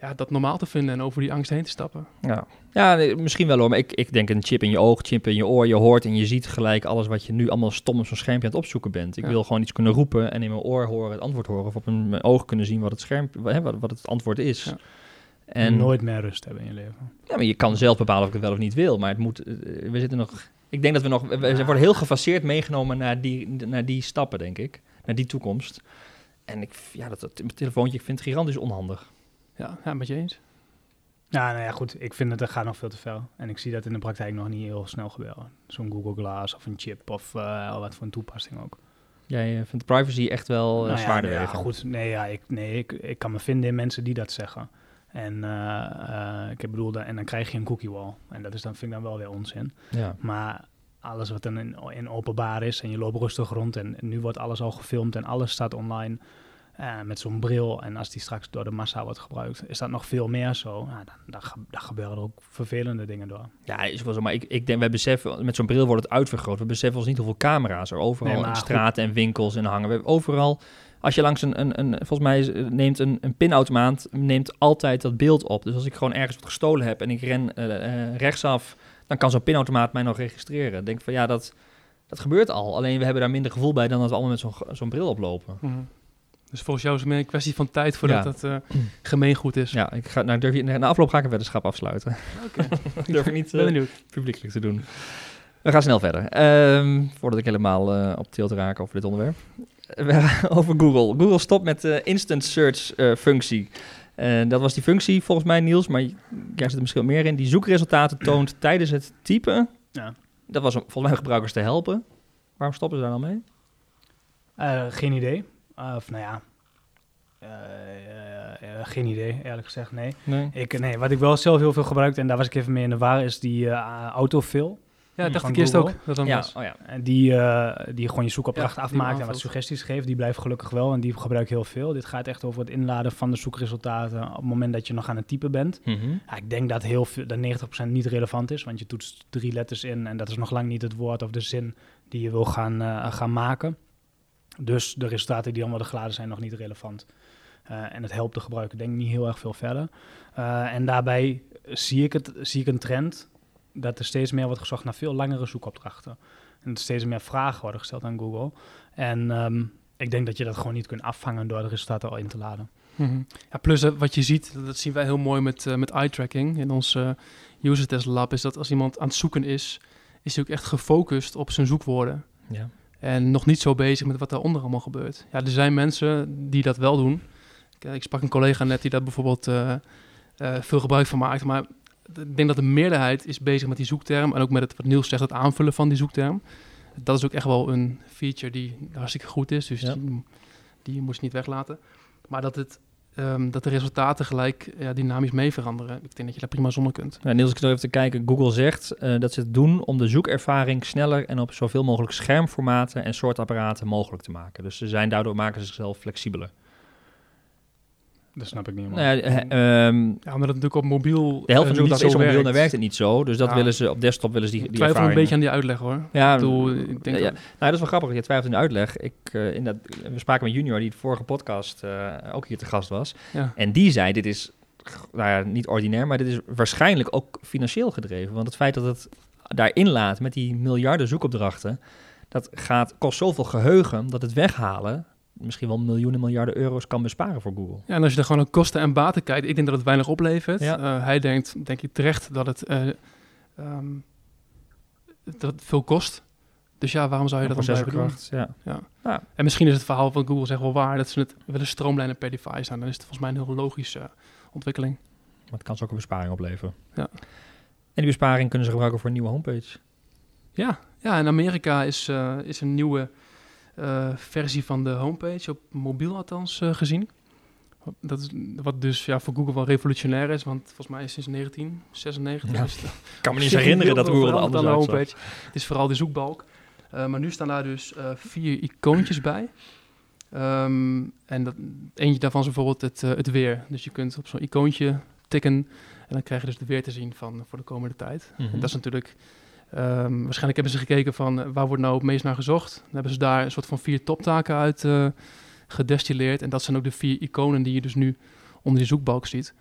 ja, dat normaal te vinden en over die angst heen te stappen. Ja, ja misschien wel hoor. Maar ik, ik denk een chip in je oog, chip in je oor. Je hoort en je ziet gelijk alles wat je nu allemaal stom op zo'n schermpje aan het opzoeken bent. Ik Ja. wil gewoon iets kunnen roepen en in mijn oor horen het antwoord horen. Of op een- mijn oog kunnen zien wat het scherm, hè, wat, wat het antwoord is. Ja. En Nooit meer rust hebben in je leven. ja, maar je kan zelf bepalen of ik het wel of niet wil. Maar het moet, eh, we zitten nog... Ik denk dat we nog... We, we worden heel gefaseerd meegenomen naar die, naar die stappen, denk ik. Naar die toekomst. En ik, ja, dat, dat mijn telefoontje, ik vind het gigantisch onhandig. Ja, ja met je eens. Ja, nou ja, goed. Ik vind het er gaat nog veel te ver. En ik zie dat in de praktijk nog niet heel snel gebeuren. Zo'n Google Glass of een chip of eh, wat voor een toepassing ook. Jij eh, vindt privacy echt wel eh, Nou ja, zwaarder ja, goed. Nee, ja, ik, nee ik, ik kan me vinden in mensen die dat zeggen. En eh, eh, ik bedoel, en dan krijg je een cookie wall. En dat is dan, vind ik dan wel weer onzin. Ja. Maar alles wat dan in, in openbaar is en je loopt rustig rond en nu wordt alles al gefilmd en alles staat online eh, met zo'n bril. En als die straks door de massa wordt gebruikt, is dat nog veel meer zo. Nou, dan, dan, dan gebeuren er ook vervelende dingen door. Ja, is wel zo. Maar ik, ik denk, wij beseffen, met zo'n bril wordt het uitvergroot. We beseffen ons niet hoeveel camera's er overal Nee, in goed. straten en winkels en hangen. We hebben overal, als je langs een, een, een volgens mij neemt een, een pinautomaat, neemt altijd dat beeld op. Dus als ik gewoon ergens wat gestolen heb en ik ren eh, eh, rechtsaf, dan kan zo'n pinautomaat mij nog registreren. Denk van ja, dat, dat gebeurt al. Alleen we hebben daar minder gevoel bij dan dat we allemaal met zo'n zo'n bril oplopen. Mhm. Dus volgens jou is het meer een kwestie van tijd voordat Ja. dat eh, gemeengoed is. Ja, ik ga, nou, durf je, na afloop ga ik een weddenschap afsluiten. Oké, [LAUGHS] durf ik niet ben benieuwd. publiekelijk te doen. We gaan snel verder. Ehm, voordat ik helemaal eh, op tilt raak over dit onderwerp. [LAUGHS] We- over Google. Google stopt met de instant search functie. Eh, dat was die functie volgens mij, Niels, maar jij zit er misschien meer in. Die zoekresultaten toont tijdens het typen. Ja. Dat was om volgens mij gebruikers te helpen. Waarom stoppen ze daar dan mee? Eh, geen idee. Uh, of nou ja, eh, eh, eh, geen idee, eerlijk gezegd, nee. Nee. Ik, nee. Wat ik wel zelf heel veel gebruikte, en daar was ik even mee in de war, is die eh autofill. Ja, dacht ik eerst ook dat dan Ja, was. oh ja. En die, eh, die gewoon je Ja, die afmaakt en wat suggesties geeft. Die blijft gelukkig wel en die gebruik ik heel veel. Dit gaat echt over het inladen van de zoekresultaten op het moment dat je nog aan het typen bent. Mhm. Ja, ik denk dat, heel veel, dat 90% niet relevant is, want je toetst drie letters in en dat is nog lang niet het woord of de zin die je wil gaan, eh, gaan maken. Dus de resultaten die dan worden geladen zijn nog niet relevant. Eh, en het helpt de gebruiker denk ik niet heel erg veel verder. Eh, en daarbij zie ik, het, zie ik een trend dat er steeds meer wordt gezocht naar veel langere zoekopdrachten. En er steeds meer vragen worden gesteld aan Google. En ehm, ik denk dat je dat gewoon niet kunt afvangen door de resultaten al in te laden. Mhm. Ja, plus eh, wat je ziet, dat zien wij heel mooi met, eh, met eye tracking in ons eh user test lab, is dat als iemand aan het zoeken is, is hij ook echt gefocust op zijn zoekwoorden. Ja. En nog niet zo bezig met wat daaronder allemaal gebeurt. Ja, er zijn mensen die dat wel doen. Ik, ik sprak een collega net die daar bijvoorbeeld eh, eh, veel gebruik van maakt. Maar ik denk dat de meerderheid is bezig met die zoekterm. En ook met het, wat Niels zegt, het aanvullen van die zoekterm. Dat is ook echt wel een feature die hartstikke goed is. Dus Ja. die, die moest je niet weglaten. Maar dat, het, ehm, dat de resultaten gelijk ja, dynamisch mee veranderen. Ik denk dat je daar prima zonder kunt. Ja, Niels, ik even te kijken. Google zegt eh, dat ze het doen om de zoekervaring sneller en op zoveel mogelijk schermformaten en soortapparaten mogelijk te maken. Dus ze zijn daardoor maken ze zichzelf flexibeler. Dat snap ik niet helemaal. Nou ja, eh, ehm, Ja, omdat het natuurlijk op mobiel de helft van eh, de niet zoekdag zo is op mobiel, dan werkt. het niet zo. Dus dat Ja. willen ze op desktop willen ze die, Ik die twijfel een beetje aan die uitleg hoor. Ja, Ik bedoel, ik denk ja, dat- Nou, dat is wel grappig. Je twijfelt in de uitleg. Ik, eh, in dat, we spraken met Junior, die de vorige podcast eh, ook hier te gast was. ja. En die zei, dit is nou ja, niet ordinair, maar dit is waarschijnlijk ook financieel gedreven. Want het feit dat het daarin laat met die miljarden zoekopdrachten, dat gaat, kost zoveel geheugen dat het weghalen misschien wel miljoenen miljarden euro's kan besparen voor Google. Ja, en als je er gewoon naar kosten en baten kijkt, ik denk dat het weinig oplevert. Ja. Eh, hij denkt, denk ik terecht, dat het, eh, ehm, dat het veel kost. Dus ja, waarom zou je dat dan blijven doen? Processorkracht, ja. En misschien is het verhaal van Google zeg wel waar, dat ze het willen stroomlijnen per device. Nou, dan is het volgens mij een heel logische ontwikkeling. Maar het kan ze ook een besparing opleveren. Ja. En die besparing kunnen ze gebruiken voor een nieuwe homepage. Ja, ja in Amerika is, is een nieuwe versie van de homepage, op mobiel althans eh, gezien. Dat is wat dus ja, voor Google wel revolutionair is, want volgens mij is sinds 1996 Ja. is het Ik [LAUGHS] kan me niet herinneren dat Google er anders de homepage. Het is vooral de zoekbalk. Eh, maar nu staan daar dus eh, vier icoontjes bij. Ehm, en dat, eentje daarvan is bijvoorbeeld het, eh, het weer. Dus je kunt op zo'n icoontje tikken en dan krijg je dus het weer te zien van voor de komende tijd. Mhm. En dat is natuurlijk... ehm, waarschijnlijk hebben ze gekeken van eh, waar wordt nou het meest naar gezocht. Dan hebben ze daar een soort van vier toptaken uit, eh, gedestilleerd. En dat zijn ook de vier iconen die je dus nu onder die zoekbalk ziet.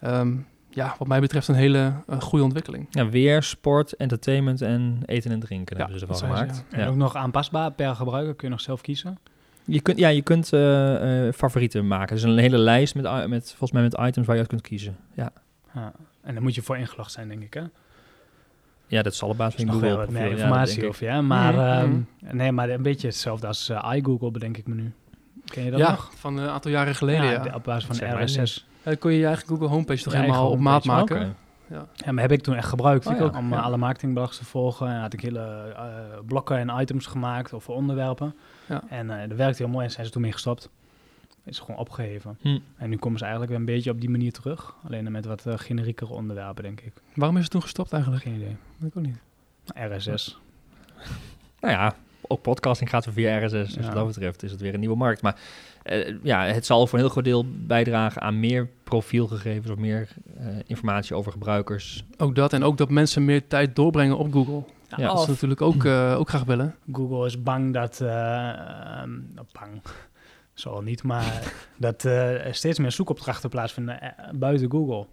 Ehm, ja, wat mij betreft een hele uh, goede ontwikkeling. Ja, weer sport, entertainment en eten en drinken Ja, hebben ze ervan ze, gemaakt. En Ja. ook nog aanpasbaar per gebruiker, kun je nog zelf kiezen. Je kunt, ja, je kunt eh, eh, favorieten maken. Dus een hele lijst met, met, volgens mij met items waar je uit kunt kiezen. Ja, Ja. En dan moet je voor ingelogd zijn, denk ik, hè? Ja dat zal op basis van nog Google wel wat meer profiel. Ja, dat informatie over, ja. Maar, Mhm, ehm, nee, maar een beetje hetzelfde als eh, iGoogle, bedenk ik me nu. Ken je dat ja, nog? van een aantal jaren geleden. Ja, op basis van zeg RSS. Dan kon je je eigen Google homepage toch helemaal op maat maken. Oké. Ja, maar heb ik toen echt gebruikt Oh, ja. om eh, Ja. alle marketingblogs te volgen. En had ik hele eh, blokken en items gemaakt over onderwerpen. Ja. En eh dat werkte heel mooi en zijn ze toen mee gestopt. Is gewoon opgeheven. Hm. En nu komen ze eigenlijk weer een beetje op die manier terug. Alleen dan met wat eh, generiekere onderwerpen, denk ik. Waarom is het toen gestopt eigenlijk? Geen idee. Dat ik ook niet. RSS. [LAUGHS] Nou ja, ook podcasting gaat via RSS. Dus Ja. wat dat betreft is het weer een nieuwe markt. Maar eh, ja, het zal voor een heel groot deel bijdragen aan meer profielgegevens of meer eh, informatie over gebruikers. Ook dat en ook dat mensen meer tijd doorbrengen op Google. Ja, dat ze natuurlijk ook, eh, ook graag willen. Google is bang dat... eh, ehm, nou, bang. Zal niet, maar [LAUGHS] dat eh, er steeds meer zoekopdrachten plaatsvinden eh, buiten Google.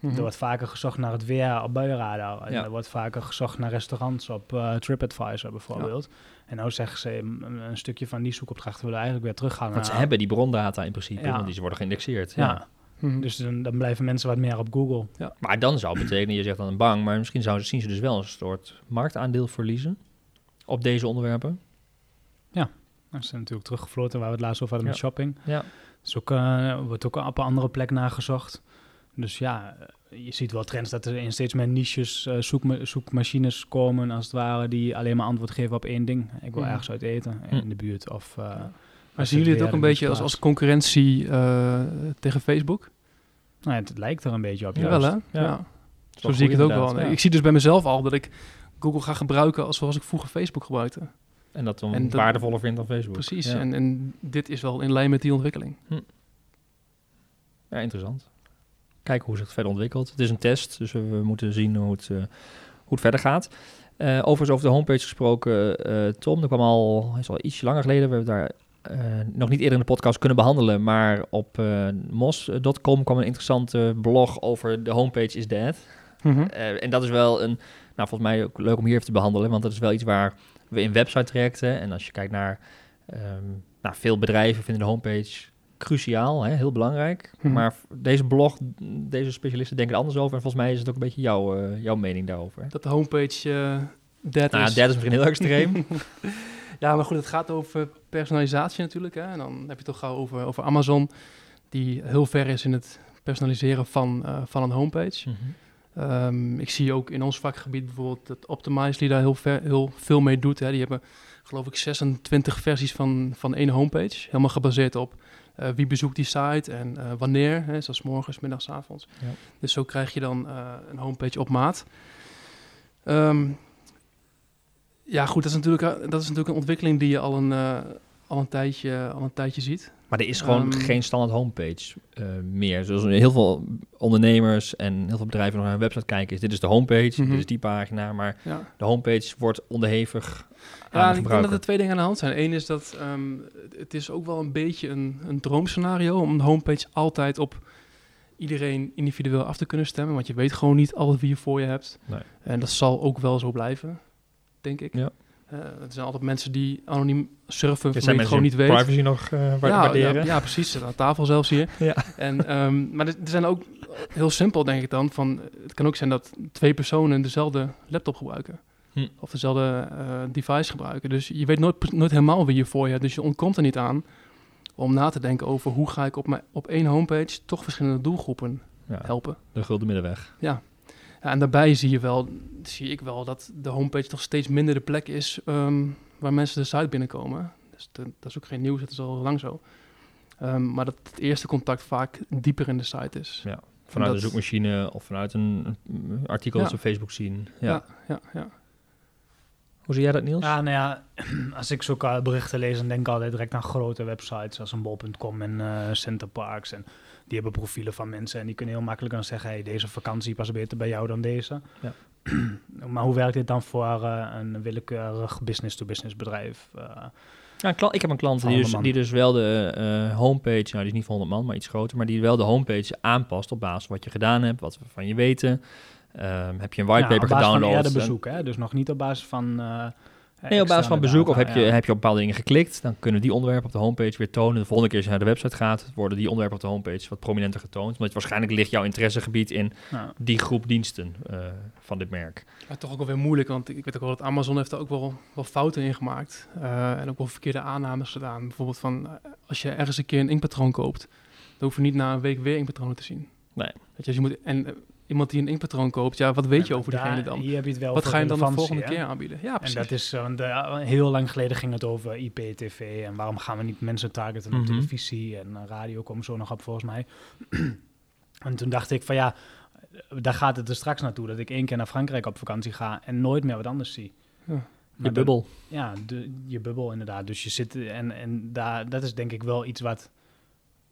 Mhm. Er wordt vaker gezocht naar het weer op buienradar. En Ja. er wordt vaker gezocht naar restaurants op eh, TripAdvisor bijvoorbeeld. En nou zeggen ze, een, een stukje van die zoekopdrachten willen eigenlijk weer terughalen. Want ze naar- hebben die brondata in principe, Ja. want die worden geïndexeerd. Ja, Ja. Mhm. dus dan, dan blijven mensen wat meer op Google. Maar dan zou betekenen, je zegt dan een bang, maar misschien zouden, zien ze dus wel een soort marktaandeel verliezen op deze onderwerpen. Dat is natuurlijk teruggefloten waar we het laatst over hadden met shopping. Ja. Dus ook, eh, wordt ook op een andere plek nagezocht. Dus ja, eh, je ziet wel trends dat er in steeds meer niches eh, zoekma- zoekmachines komen, als het ware, die alleen maar antwoord geven op één ding. Ik wil ergens uit eten in de buurt. Of, Maar zien jullie het ook een beetje als, als concurrentie tegen Facebook? Nou, ja, het lijkt er een beetje op. Jawel juist. hè? Ja. Ja. Zo zie ik het ook wel. Ik zie dus bij mezelf al dat ik Google ga gebruiken als zoals ik vroeger Facebook gebruikte. En dat dan En dat- waardevoller vindt dan Facebook. Precies. Ja, En, en dit is wel in lijn met die ontwikkeling. ja interessant. Kijken hoe zich het verder ontwikkelt. Het is een test, dus we, we moeten zien hoe het, eh, hoe het verder gaat. Eh, overigens over de homepage gesproken, eh, Tom, dat kwam al, is al iets langer geleden. We hebben daar nog niet eerder in de podcast kunnen behandelen, maar op mos.com kwam een interessante blog over de homepage is dead. Eh, en dat is wel een, nou volgens mij ook leuk om hier even te behandelen, want dat is wel iets waar we in website trajecten en als je kijkt naar, ehm, nou, veel bedrijven vinden de homepage cruciaal, hè, heel belangrijk. Mhm. Maar deze blog, deze specialisten denken er anders over en volgens mij is het ook een beetje jouw, eh, jouw mening daarover. Dat de homepage dead Nou, is. is misschien heel extreem. [LAUGHS] [LAUGHS] Ja, maar goed, het gaat over personalisatie natuurlijk. Hè? En dan heb je het toch gauw over, over Amazon, die heel ver is in het personaliseren van, eh, van een homepage. Mhm. Ehm, ik zie ook in ons vakgebied bijvoorbeeld dat Optimizely daar heel, ver, heel veel mee doet. Hè. Die hebben geloof ik 26 versies van, van één homepage. Helemaal gebaseerd op eh, wie bezoekt die site en eh, wanneer. Hè, zoals morgens, middags, avonds. Ja. Dus zo krijg je dan eh, een homepage op maat. Ehm, ja, goed, dat is, natuurlijk, dat is natuurlijk een ontwikkeling die je al een, al een, tijdje, al een tijdje ziet. Maar er is gewoon Ehm, geen standaard homepage eh, meer. Zoals heel veel ondernemers en heel veel bedrijven nog naar een website kijken. Is dit is de homepage, Mhm. dit is die pagina. Maar Ja. de homepage wordt onderhevig aan de ik denk dat er twee dingen aan de hand zijn. Eén is dat ehm, het is ook wel een beetje een, een droomscenario om de homepage altijd op iedereen individueel af te kunnen stemmen. Want je weet gewoon niet altijd wie je voor je hebt. Nee. En dat zal ook wel zo blijven, denk ik. Ja. Eh, er zijn altijd mensen die anoniem surfen, van wie je het gewoon niet weet. privacy nog wa- ja, waarderen. Ja, ja, precies. Aan tafel zelfs hier. Ja. En, ehm, maar er, zijn ook heel simpel, denk ik dan. Van, het kan ook zijn dat twee personen dezelfde laptop gebruiken. Hm. Of dezelfde eh, device gebruiken. Dus je weet nooit, nooit helemaal wie je voor je hebt. Dus je ontkomt er niet aan om na te denken over hoe ga ik op, mijn, op één homepage toch verschillende doelgroepen Ja, helpen. de gulden middenweg. Ja, en daarbij zie je wel, zie ik wel dat de homepage toch steeds minder de plek is ehm, waar mensen de site binnenkomen. Dus de- dat is ook geen nieuws, dat is al lang zo. Ehm, maar dat het eerste contact vaak dieper in de site is. Ja. Vanuit Dat- een zoekmachine of vanuit een, een artikel Ja. dat op Facebook zien. Ja. Ja, ja, ja. Hoe zie jij dat, Niels? Ja, nou ja, [CLEARS THROAT] als ik zulke berichten lees, dan denk ik altijd direct aan grote websites als een bol.com en eh Centerparks. En die hebben profielen van mensen en die kunnen heel makkelijk dan zeggen, hey, deze vakantie past beter bij jou dan deze. Ja. [CLEARS THROAT] maar hoe werkt dit dan voor eh, een willekeurig business-to-business bedrijf? Eh, Ja, ik heb een klant Van die dus, 100 man. die dus wel de eh, homepage, nou die is niet voor 100 man, maar iets groter, maar die wel de homepage aanpast op basis van wat je gedaan hebt, wat we van je weten. Ehm, heb je een Ja, whitepaper van gedownload? eerder en- bezoek, hè? Dus nog niet op basis van... Nee, op basis van bezoek of heb je, ja. heb je op bepaalde dingen geklikt, dan kunnen die onderwerpen op de homepage weer tonen. De volgende keer als je naar de website gaat, worden die onderwerpen op de homepage wat prominenter getoond. Omdat waarschijnlijk ligt jouw interessegebied in Ja. die groep diensten eh, van dit merk. Maar toch ook wel weer moeilijk, want ik weet ook wel dat Amazon heeft er ook wel, wel fouten in gemaakt. eh, en ook wel verkeerde aannames gedaan. Bijvoorbeeld van, eh, als je ergens een keer een inkpatroon koopt, dan hoef je niet na een week weer inkpatronen te zien. Nee. Weet je, dus je moet, en iemand die een inkpatroon koopt, ja, wat weet je over daar- diegene dan? Hier heb je het wel Wat ga je dan de volgende hè? keer aanbieden? Ja, En precies. dat is, eh, want, eh, heel lang geleden ging het over IP-tv en waarom gaan we niet mensen targeten op Mhm. televisie en eh, radio komen zo nog op volgens mij. [CLEARS THROAT] en toen dacht ik van ja, eh, daar gaat het er straks naartoe dat ik één keer naar Frankrijk op vakantie ga en nooit meer wat anders zie. Ja. Maar Je bubbel. Ja, de, je bubbel inderdaad. Dus je zit en, en daar, dat is denk ik wel iets wat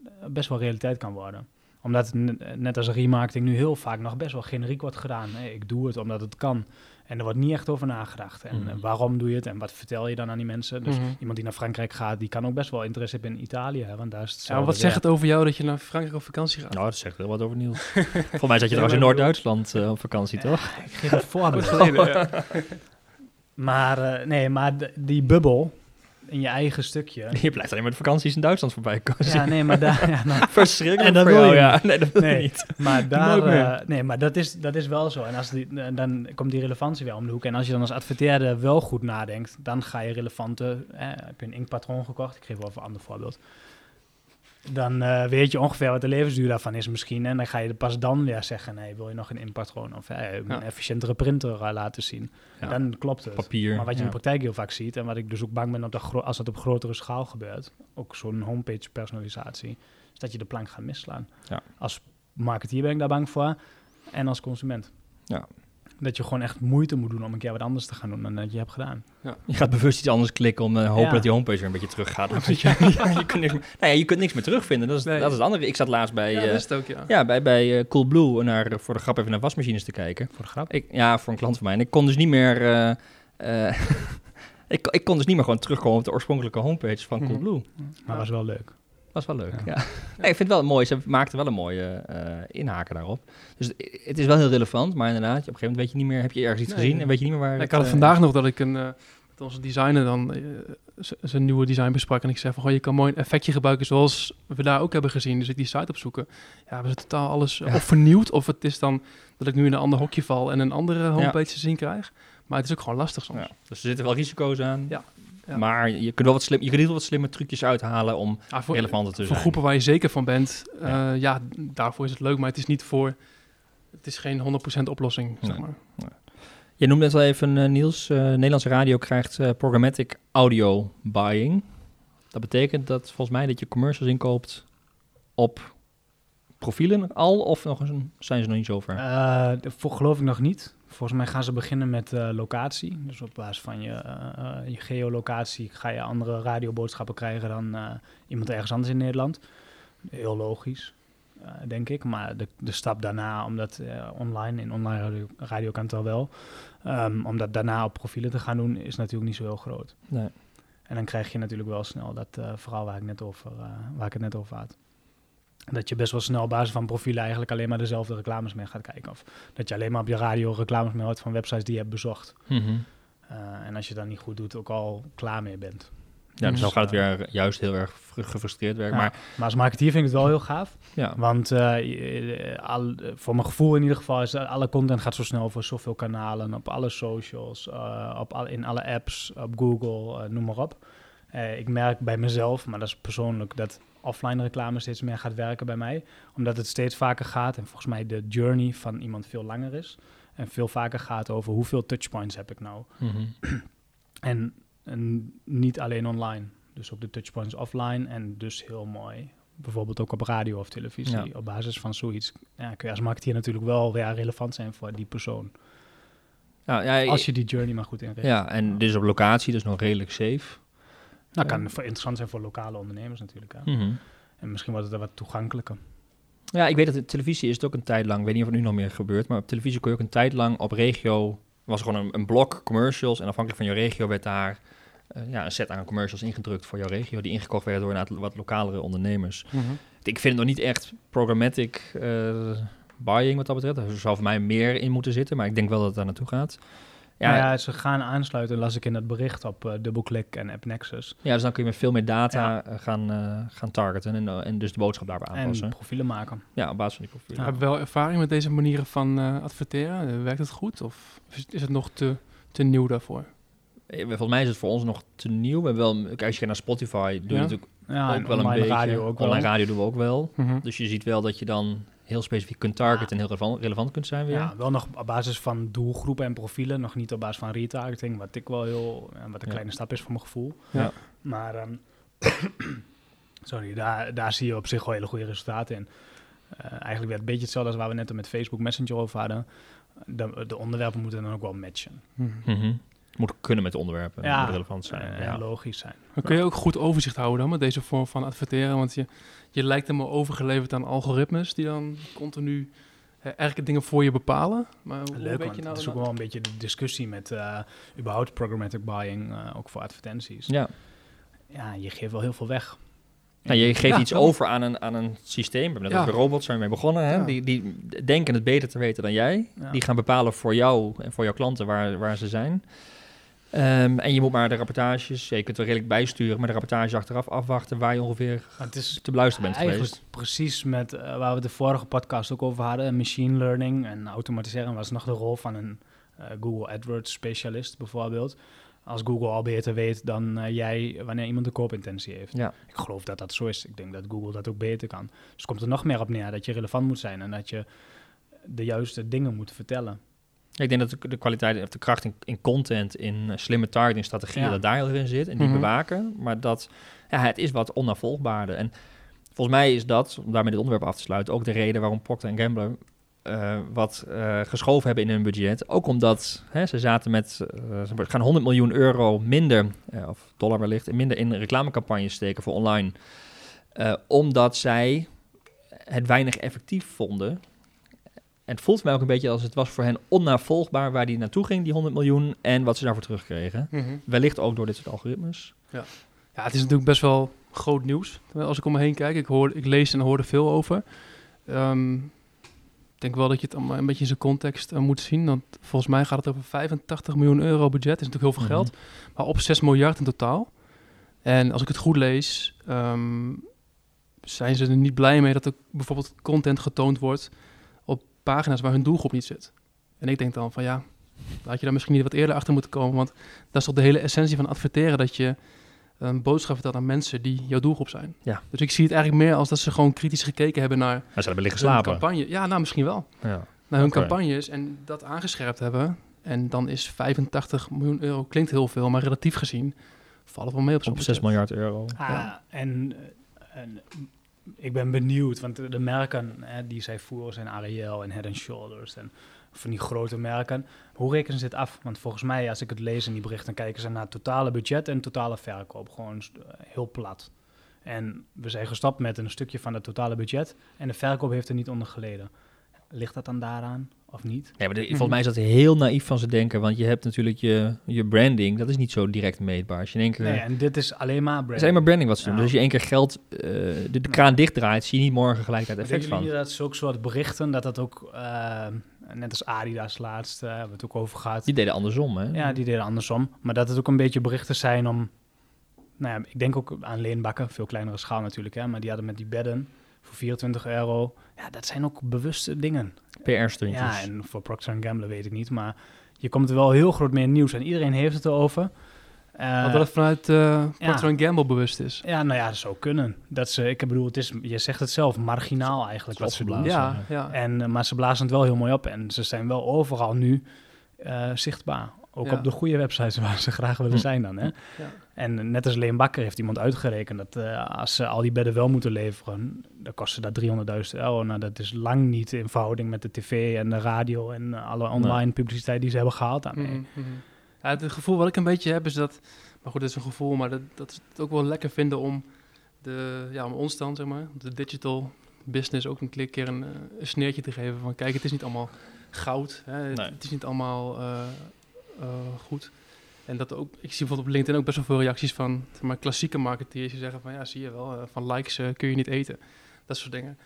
eh, best wel realiteit kan worden. Omdat net als remarketing nu heel vaak nog best wel generiek wordt gedaan. Hey, ik doe het omdat het kan. En er wordt niet echt over nagedacht. En Mhm. eh, waarom doe je het en wat vertel je dan aan die mensen? Dus Mhm. iemand die naar Frankrijk gaat, die kan ook best wel interesse hebben in Italië. Hè, want daar is het Ja, wat zegt het over jou dat je naar Frankrijk op vakantie gaat? Nou, dat zegt wel wat over Niels. [LAUGHS] Volgens mij zat je trouwens in Noord-Duitsland eh, op vakantie, toch? Ik geef een voorbeeld. [LAUGHS] ja. maar eh, nee, maar die bubbel in je eigen stukje. [LAUGHS] Je blijft alleen maar de vakanties in Duitsland voorbij komen. ja, nee, maar daar... Ja, nou, [LAUGHS] Verschrikkelijk En dat voor jou, ja. Nee, dat Nee. niet. Maar [LAUGHS] daar, eh, nee, maar dat is, dat is wel zo. En als die, dan komt die relevantie wel om de hoek. En als je dan als adverteerder wel goed nadenkt, dan ga je relevante. Eh, heb je een inkpatroon gekocht? Ik geef wel even een ander voorbeeld. Dan eh, weet je ongeveer wat de levensduur daarvan is misschien. En dan ga je pas dan weer zeggen: nee, wil je nog een inkpatroon of eh, een Ja. efficiëntere printer eh, laten zien? Ja. Dan klopt het. Papier. Maar wat je ja. in de praktijk heel vaak ziet, en wat ik dus ook bang ben gro- als dat op grotere schaal gebeurt, ook zo'n homepage personalisatie, is dat je de plank gaat misslaan. Ja. Als marketeer ben ik daar bang voor en als consument. Ja. Dat je gewoon echt moeite moet doen om een keer wat anders te gaan doen dan dat je hebt gedaan. Je gaat bewust iets anders klikken om te hopen Ja. dat die homepage weer een beetje terug gaat. [LAUGHS] Je, [LAUGHS] ja, je, kunt niks meer, nou ja, je kunt niks meer terugvinden. Dat is, Nee. dat is het andere. Ik zat laatst bij, Ja, eh, dat ook, ja. ja, bij, bij eh, Coolblue naar, voor de grap even naar wasmachines te kijken. Voor de grap. Ik, ja, voor een klant van mij. En ik kon dus niet meer... eh, eh, [LAUGHS] ik, ik kon dus niet meer gewoon terugkomen op de oorspronkelijke homepage van Mhm. Coolblue. Maar was wel leuk. Dat was wel leuk, Ja. ja. Nee, ik vind het wel mooi. Ze maakten wel een mooie eh, inhaken daarop. Dus het- is wel heel relevant, maar inderdaad, op een gegeven moment weet je niet meer, heb je ergens iets Nee. gezien en weet je niet meer waar ik had het eh, vandaag nog dat ik een, eh, met onze designer dan zijn nieuwe design besprak. En ik zei van, goh, je kan mooi een effectje gebruiken zoals we daar ook hebben gezien. Dus ik die site opzoeken. Ja, we zijn totaal alles Ja. of vernieuwd. Of het is dan dat ik nu in een ander hokje val en een andere homepage te zien krijg. Maar het is ook gewoon lastig soms. Ja, dus er zitten wel risico's aan. Ja, ja. Maar je kunt wel wat slim, je kunt wel wat slimme trucjes uithalen om Ah, voor, relevanter te voor zijn. groepen waar je zeker van bent, eh, Ja. ja. daarvoor is het leuk. Maar het is niet voor... Het is geen 100% oplossing, zeg Nee. maar. Je noemde net al even, eh, Niels, eh, Nederlandse radio krijgt programmatic audio buying. Dat betekent dat volgens mij dat je commercials inkoopt op profielen al, of nog eens een, zijn ze nog niet zover? Eh, de- voor, geloof ik nog niet. Volgens mij gaan ze beginnen met eh, locatie. Dus op basis van je, eh, je geolocatie ga je andere radioboodschappen krijgen dan eh, iemand ergens anders in Nederland. Heel logisch, denk ik. Maar de, de stap daarna, omdat online, in online radio, radio kan het al wel, ehm, om dat daarna op profielen te gaan doen, is natuurlijk niet zo heel groot. Nee. En dan krijg je natuurlijk wel snel dat verhaal waar ik, net over, waar ik het net over had. Dat je best wel snel op basis van profielen eigenlijk alleen maar dezelfde reclames meer gaat kijken. Of dat je alleen maar op je radio reclames meer hoort van websites die je hebt bezocht. Mhm. Eh, en als je dat niet goed doet, ook al klaar mee bent. Ja, dus dan Dus, gaat het eh, weer juist heel erg fr- gefrustreerd werken. Ja. Maar Maar als marketeer vind ik het wel heel gaaf. ja, Want eh, al, voor mijn gevoel in ieder geval is alle content gaat zo snel over zoveel kanalen, op alle socials, op al, in alle apps, op Google, noem maar op. Ik merk bij mezelf, maar dat is persoonlijk, dat offline reclame steeds meer gaat werken bij mij. Omdat het steeds vaker gaat en volgens mij de journey van iemand veel langer is. En veel vaker gaat over hoeveel touchpoints heb ik nou. mhm. [CLEARS THROAT] En, en niet alleen online. Dus ook de touchpoints offline en dus heel mooi. Bijvoorbeeld ook op radio of televisie. Ja. Op basis van zoiets ja, kun je als marketeer natuurlijk wel weer relevant zijn voor die persoon. ja, ja, Als je die journey maar goed inricht. ja, en dit is op locatie, dus nog redelijk safe. Nou, kan interessant zijn voor lokale ondernemers natuurlijk. Hè. Mhm. En misschien wordt het er wat toegankelijker. Ja, ik weet dat de televisie is het ook een tijd lang, ik weet niet of het nu nog meer gebeurt, maar op televisie kon je ook een tijd lang op regio, was er gewoon een, een blok commercials en afhankelijk van je regio werd daar eh, ja, een set aan commercials ingedrukt voor jouw regio, die ingekocht werden door een wat lokalere ondernemers. Mhm. Ik vind het nog niet echt programmatic eh, buying wat dat betreft. Er zou voor mij meer in moeten zitten, maar ik denk wel dat het daar naartoe gaat. Ja, Ja, ze gaan aansluiten, las ik in het bericht op uh, DoubleClick en AppNexus. ja, dus dan kun je met veel meer data eh, gaan, eh, gaan targeten en, en dus de boodschap daarbij aanpassen. En profielen maken. ja, op basis van die profielen. Ja. Heb je wel ervaring met deze manieren van eh, adverteren? Werkt het goed of is, het nog te, te nieuw daarvoor? Volgens mij is het voor ons nog te nieuw. We hebben wel, kijk, als je kijkt naar Spotify, doe je Ja. natuurlijk Ja, ook wel een beetje. radio ook wel. online radio doen we ook wel. Mhm. Dus je ziet wel dat je dan heel specifiek kunt targeten en heel relevant, relevant kunt zijn weer. Ja, wel nog op basis van doelgroepen en profielen, nog niet op basis van retargeting, wat ik wel heel, wat een Ja. kleine stap is voor mijn gevoel. Ja. Maar, ehm, [CLEARS THROAT] sorry, daar, daar zie je op zich wel hele goede resultaten in. Eh, eigenlijk weer een beetje hetzelfde als waar we net met Facebook Messenger over hadden. De, de onderwerpen moeten dan ook wel matchen. Mhm. Mhm. Moet kunnen met de onderwerpen, Ja, moet relevant zijn. Eh, ja. En logisch zijn. Dan kun je ook goed overzicht houden dan met deze vorm van adverteren. Want je, je lijkt helemaal overgeleverd aan algoritmes die dan continu eh, eigenlijk dingen voor je bepalen. Maar hoe Leuk, weet want je nou het is dat- ook wel een beetje de discussie met eh, überhaupt programmatic buying, eh, ook voor advertenties. Ja. Ja, je geeft wel heel veel weg. Nou, je geeft Ja, iets wel. over aan een, aan een systeem. We hebben net Ja. over robots zijn we mee begonnen. Hè? Ja. Die, die denken het beter te weten dan jij. Ja. Die gaan bepalen voor jou en voor jouw klanten waar, waar ze zijn. Ehm, en je moet maar de rapportages, ja, je kunt er redelijk bijsturen, maar de rapportage achteraf afwachten waar je ongeveer Maar het is te beluisteren bent Eigenlijk geweest. precies met eh, waar we de vorige podcast ook over hadden, machine learning en automatiseren was nog de rol van een eh, Google AdWords specialist bijvoorbeeld. Als Google al beter weet dan eh, jij wanneer iemand een koopintentie heeft. Ja. Ik geloof dat dat zo is. Ik denk dat Google dat ook beter kan. Dus komt er nog meer op neer dat je relevant moet zijn en dat je de juiste dingen moet vertellen. Ik denk dat de, kwaliteit of de kracht in, in content, in eh, slimme targeting strategieën, Ja. dat daar heel erg in zit en die Mhm. bewaken. Maar dat ja, het is wat onafvolgbaarder. En volgens mij is dat, om daarmee dit onderwerp af te sluiten, ook de reden waarom Procter Gamble eh, wat eh, geschoven hebben in hun budget. Ook omdat hè, ze zaten met, ze gaan 100 miljoen euro minder, of dollar wellicht, minder in reclamecampagnes steken voor online. Omdat zij het weinig effectief vonden. En het voelt mij ook een beetje als het was voor hen onnavolgbaar waar die naartoe ging, die 100 miljoen, en wat ze daarvoor terugkregen. Mhm. Wellicht ook door dit soort algoritmes. Ja, het is natuurlijk best wel groot nieuws. Als ik om me heen kijk, ik, hoor, ik lees en hoor er veel over. Ehm, ik denk wel dat je het allemaal een beetje in zijn context eh, moet zien. Want volgens mij gaat het over 85 miljoen euro budget. Dat is natuurlijk heel veel Mhm. geld. Maar op 6 miljard in totaal. En als ik het goed lees, ehm, zijn ze er niet blij mee dat er bijvoorbeeld content getoond wordt pagina's waar hun doelgroep niet zit. En ik denk dan van ja, had je daar misschien niet wat eerder achter moeten komen. Want dat is toch de hele essentie van adverteren, dat je een boodschap vertelt aan mensen die jouw doelgroep zijn. Ja. Dus ik zie het eigenlijk meer als dat ze gewoon kritisch gekeken hebben naar Maar ze hebben liggen hun slapen. campagne. Ja, nou misschien wel. Ja. Naar hun campagnes en dat aangescherpt hebben. En dan is 85 miljoen euro, klinkt heel veel, maar relatief gezien vallen we wel mee op zo'n Op 6 budget. miljard euro. Ah, Ja. en, eh, en ik ben benieuwd, want de, merken hè, die zij voeren zijn Ariel en Head Shoulders en van die grote merken. Hoe rekenen ze dit af? Want volgens mij, als ik het lees in die berichten, kijken ze naar het totale budget en totale verkoop. Gewoon eh, heel plat. En we zijn gestopt met een stukje van het totale budget en de verkoop heeft er niet onder geleden. Ligt dat dan daaraan of niet? Ja, maar de- Mhm. volgens mij is dat heel naïef van ze denken, want je hebt natuurlijk je, je branding, dat is niet zo direct meetbaar. Als je in één keer, Nee, en dit is alleen maar het brand. is alleen maar branding wat ze doen. Ja. Dus als je één keer geld, eh, de, de kraan dichtdraait, zie je niet morgen gelijk het effect van. dat zulke soort berichten, dat dat ook, eh, net als Adidas laatst, eh, hebben we het ook over gehad. Die deden andersom, hè? Ja, die deden andersom. Maar dat het ook een beetje berichten zijn om, nou ja, ik denk ook aan leenbakken, veel kleinere schaal natuurlijk, hè, maar die hadden met die bedden voor 24 euro. Ja, dat zijn ook bewuste dingen. PR-stuntjes. Ja, en voor Procter Gamble weet ik niet, maar je komt er wel heel groot mee in nieuws en iedereen heeft het erover. Eh, Want dat het vanuit eh Procter Gamble bewust is. ja, nou ja, dat zou kunnen. Dat ze, ik bedoel, het is, je zegt het zelf, marginaal eigenlijk wat ze doen. opgeblazen. Ja, ja. En, eh, maar ze blazen het wel heel mooi op en ze zijn wel overal nu eh, zichtbaar. Ook Ja. op de goede websites waar ze graag willen Hm. zijn dan. Hè? Ja. En net als Leen Bakker heeft iemand uitgerekend dat eh, als ze al die bedden wel moeten leveren, dan kost ze dat 300.000 euro. Nou, dat is lang niet in verhouding met de tv en de radio en alle online publiciteit die ze hebben gehaald daarmee. Mhm, mhm. Ja, het gevoel wat ik een beetje heb is dat, maar goed, dat is een gevoel, maar dat, dat is het ook wel lekker vinden om, de, ja, om ons dan, zeg maar, de digital business ook een keer een, eh, een sneertje te geven van, kijk, het is niet allemaal goud, hè, het, Nee. het is niet allemaal eh, goed. En dat ook, ik zie bijvoorbeeld op LinkedIn ook best wel veel reacties van zeg maar, klassieke marketeers die zeggen van ja, zie je wel, eh, van likes eh, kun je niet eten. Dat soort dingen.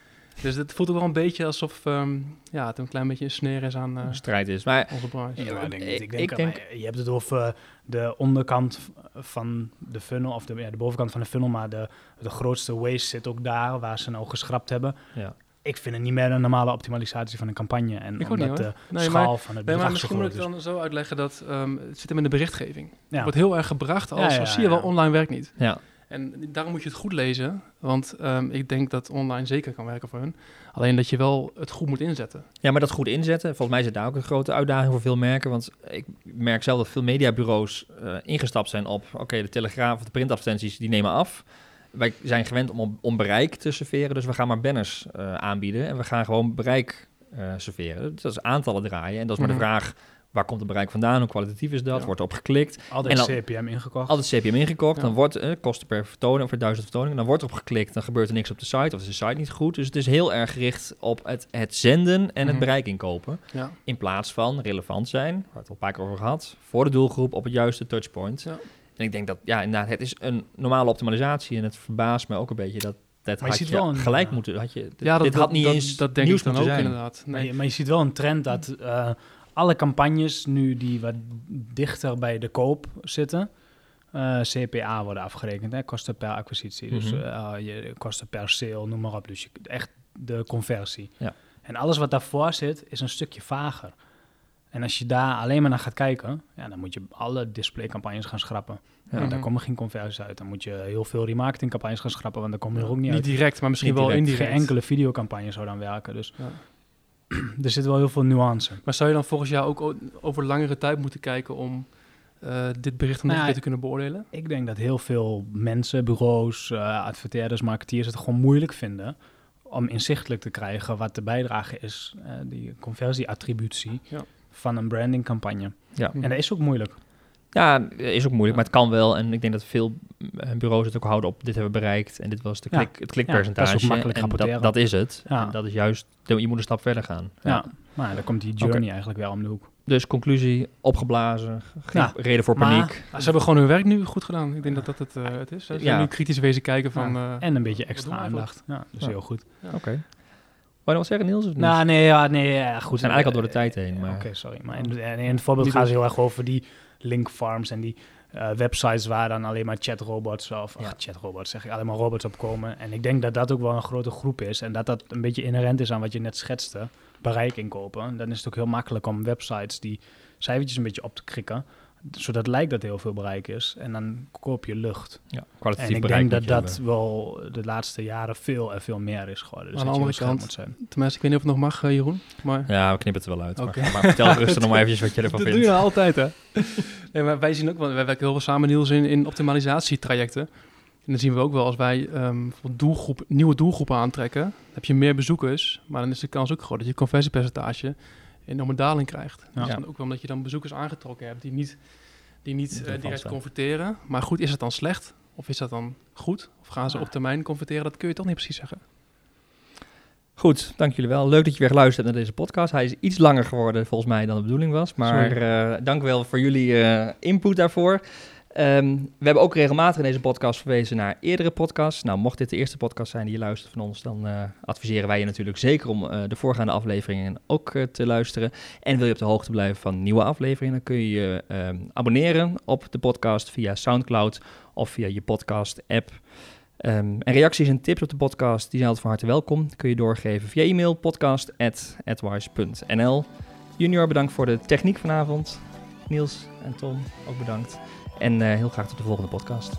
Dus het voelt ook wel een beetje alsof ehm, ja, het een klein beetje een sneer is aan eh, Een strijd is. Maar onze branche. Ja, maar ik denk, Ik- ik denk, ik denk- eh, je hebt het over de onderkant van de funnel, of de, ja, de bovenkant van de funnel, maar de, de grootste waste zit ook daar, waar ze nou geschrapt hebben. ja. Ik vind het niet meer een normale optimalisatie van een campagne. En Ik niet, omdat hoor. de Nee, schaal maar- van het Nee, maar zo misschien moet ik is. het dan zo uitleggen dat ehm, het zit hem in de berichtgeving. Het Ja. wordt heel erg gebracht als, Ja, ja, als zie je wel, online werkt niet. ja. En daarom moet je het goed lezen, want ehm, ik denk dat online zeker kan werken voor hun. Alleen dat je wel het goed moet inzetten. Ja, maar dat goed inzetten. Volgens mij zit daar ook een grote uitdaging voor veel merken. Want ik merk zelf dat veel mediabureaus eh, ingestapt zijn op... oké, de telegraaf of de printadvertenties, die nemen af. Wij zijn gewend om, om bereik te serveren, dus we gaan maar banners eh, aanbieden. En we gaan gewoon bereik eh, serveren. Dat is aantallen draaien. En dat is maar Mhm. de vraag, waar komt het bereik vandaan? Hoe kwalitatief is dat? Ja. Wordt erop geklikt? Altijd en dan- CPM ingekocht. Altijd CPM ingekocht, Ja. dan wordt eh, kosten per vertoning of per duizend vertoningen, dan wordt erop geklikt, dan gebeurt er niks op de site of is de site niet goed. Dus het is heel erg gericht op het, het zenden en het Mhm. bereik inkopen. Ja. In plaats van relevant zijn, waar het al een paar keer over gehad, voor de doelgroep op het juiste touchpoint. En ik denk dat, ja, inderdaad, het is een normale optimalisatie en het verbaast me ook een beetje dat dat Maar je had ziet je wel een, gelijk eh, moeten, had je, dit, Ja, dat, dit had niet dat, eens dat denk nieuws ik dan ook zijn. inderdaad. Maar, Nee. je, maar je ziet wel een trend dat eh, alle campagnes nu die wat dichter bij de koop zitten, eh, CPA worden afgerekend, hè, kosten per acquisitie. Dus Mhm. eh, je kosten per sale, noem maar op. Dus je, echt de conversie. Ja. En alles wat daarvoor zit, is een stukje vager. En als je daar alleen maar naar gaat kijken, ja, dan moet je alle displaycampagnes gaan schrappen. Ja. Daar Mhm. komen geen conversies uit. Dan moet je heel veel remarketingcampagnes gaan schrappen, want daar komen er ook niet, niet uit. direct, maar misschien Niet wel indirect. Geen enkele videocampagne zou dan werken. Dus Ja. [CLEARS THROAT] er zit wel heel veel nuance. Maar zou je dan volgens jou ook over langere tijd moeten kijken om eh, dit bericht nog Nou, te kunnen beoordelen? Ik denk dat heel veel mensen, bureaus, eh, adverteerders, marketeers het gewoon moeilijk vinden om inzichtelijk te krijgen wat de bijdrage is, eh, die conversieattributie Ja. Van een brandingcampagne. Ja. En dat is ook moeilijk. Ja, is ook moeilijk, maar het kan wel. En ik denk dat veel eh, bureaus het ook houden op dit hebben we bereikt en dit was de Ja. klik, het klikpercentage. Ja, dat is ook makkelijk en rapporteren. dat, dat is het. Ja. En dat is juist, je moet een stap verder gaan. Ja. Maar dan komt die journey eigenlijk wel om de hoek. Dus conclusie, opgeblazen, geen Ja, reden voor maar- paniek. Ze hebben gewoon hun werk nu goed gedaan. Ik denk dat dat het, eh, het is. Ze zijn nu kritisch wezen kijken van... Ja. eh, En een beetje extra aandacht. Ja, dat is Ja. heel goed. Oké. Je nog wat zeggen, Niels? Of niet? Nou, nee, ja, nee, ja, goed. We zijn eigenlijk al door de tijd heen. Maar... Oké, sorry. Maar in, in, in het voorbeeld gaan ze heel erg over die link farms en die eh, websites waar dan alleen maar chatrobots of Ja. ach, chatrobots zeg ik, alleen maar robots op komen. En ik denk dat dat ook wel een grote groep is en dat dat een beetje inherent is aan wat je net schetste, bereik inkopen. Dan is het ook heel makkelijk om websites die cijfertjes een beetje op te krikken, zodat het lijkt dat heel veel bereik is. En dan koop je lucht. Ja, En kwalitatief ik bereik denk dat dat hebben. wel de laatste jaren veel en veel meer is geworden. Dus Aan de dat andere kant- moet zijn. Tenminste, ik weet niet of het nog mag, eh, Jeroen. Maar Ja, we knippen het er wel uit. Oké. Maar, maar vertel [LAUGHS] rustig nog maar eventjes wat je ervan dat vindt. doe je altijd, hè? nee, maar wij zien ook wel... Wij werken heel veel samen, Niels, in, in optimalisatietrajecten. En dan zien we ook wel, als wij ehm, doelgroep, nieuwe doelgroepen aantrekken... heb je meer bezoekers, maar dan is de kans ook groot... dat je conversiepercentage enorme daling krijgt. Ja. Dus dan ook wel omdat je dan bezoekers aangetrokken hebt... die niet, die niet eh, direct converteren. Maar goed, is het dan slecht? Of is dat dan goed? Of gaan ze Ja. op termijn converteren? Dat kun je toch niet precies zeggen. Goed, dank jullie wel. Leuk dat je weer geluisterd hebt naar deze podcast. Hij is iets langer geworden volgens mij dan de bedoeling was. Maar eh, dank wel voor jullie eh, input daarvoor. Ehm, we hebben ook regelmatig in deze podcast verwezen naar eerdere podcasts. Nou, mocht dit de eerste podcast zijn die je luistert van ons, dan eh, adviseren wij je natuurlijk zeker om eh, de voorgaande afleveringen ook eh, te luisteren. En wil je op de hoogte blijven van nieuwe afleveringen, dan kun je je ehm, abonneren op de podcast via SoundCloud of via je podcast-app. Ehm, en reacties en tips op de podcast, die zijn altijd van harte welkom. Kun je doorgeven via e-mail podcast.adwise.nl Junior, bedankt voor de techniek vanavond. Niels en Tom, ook bedankt. En eh, heel graag tot de volgende podcast.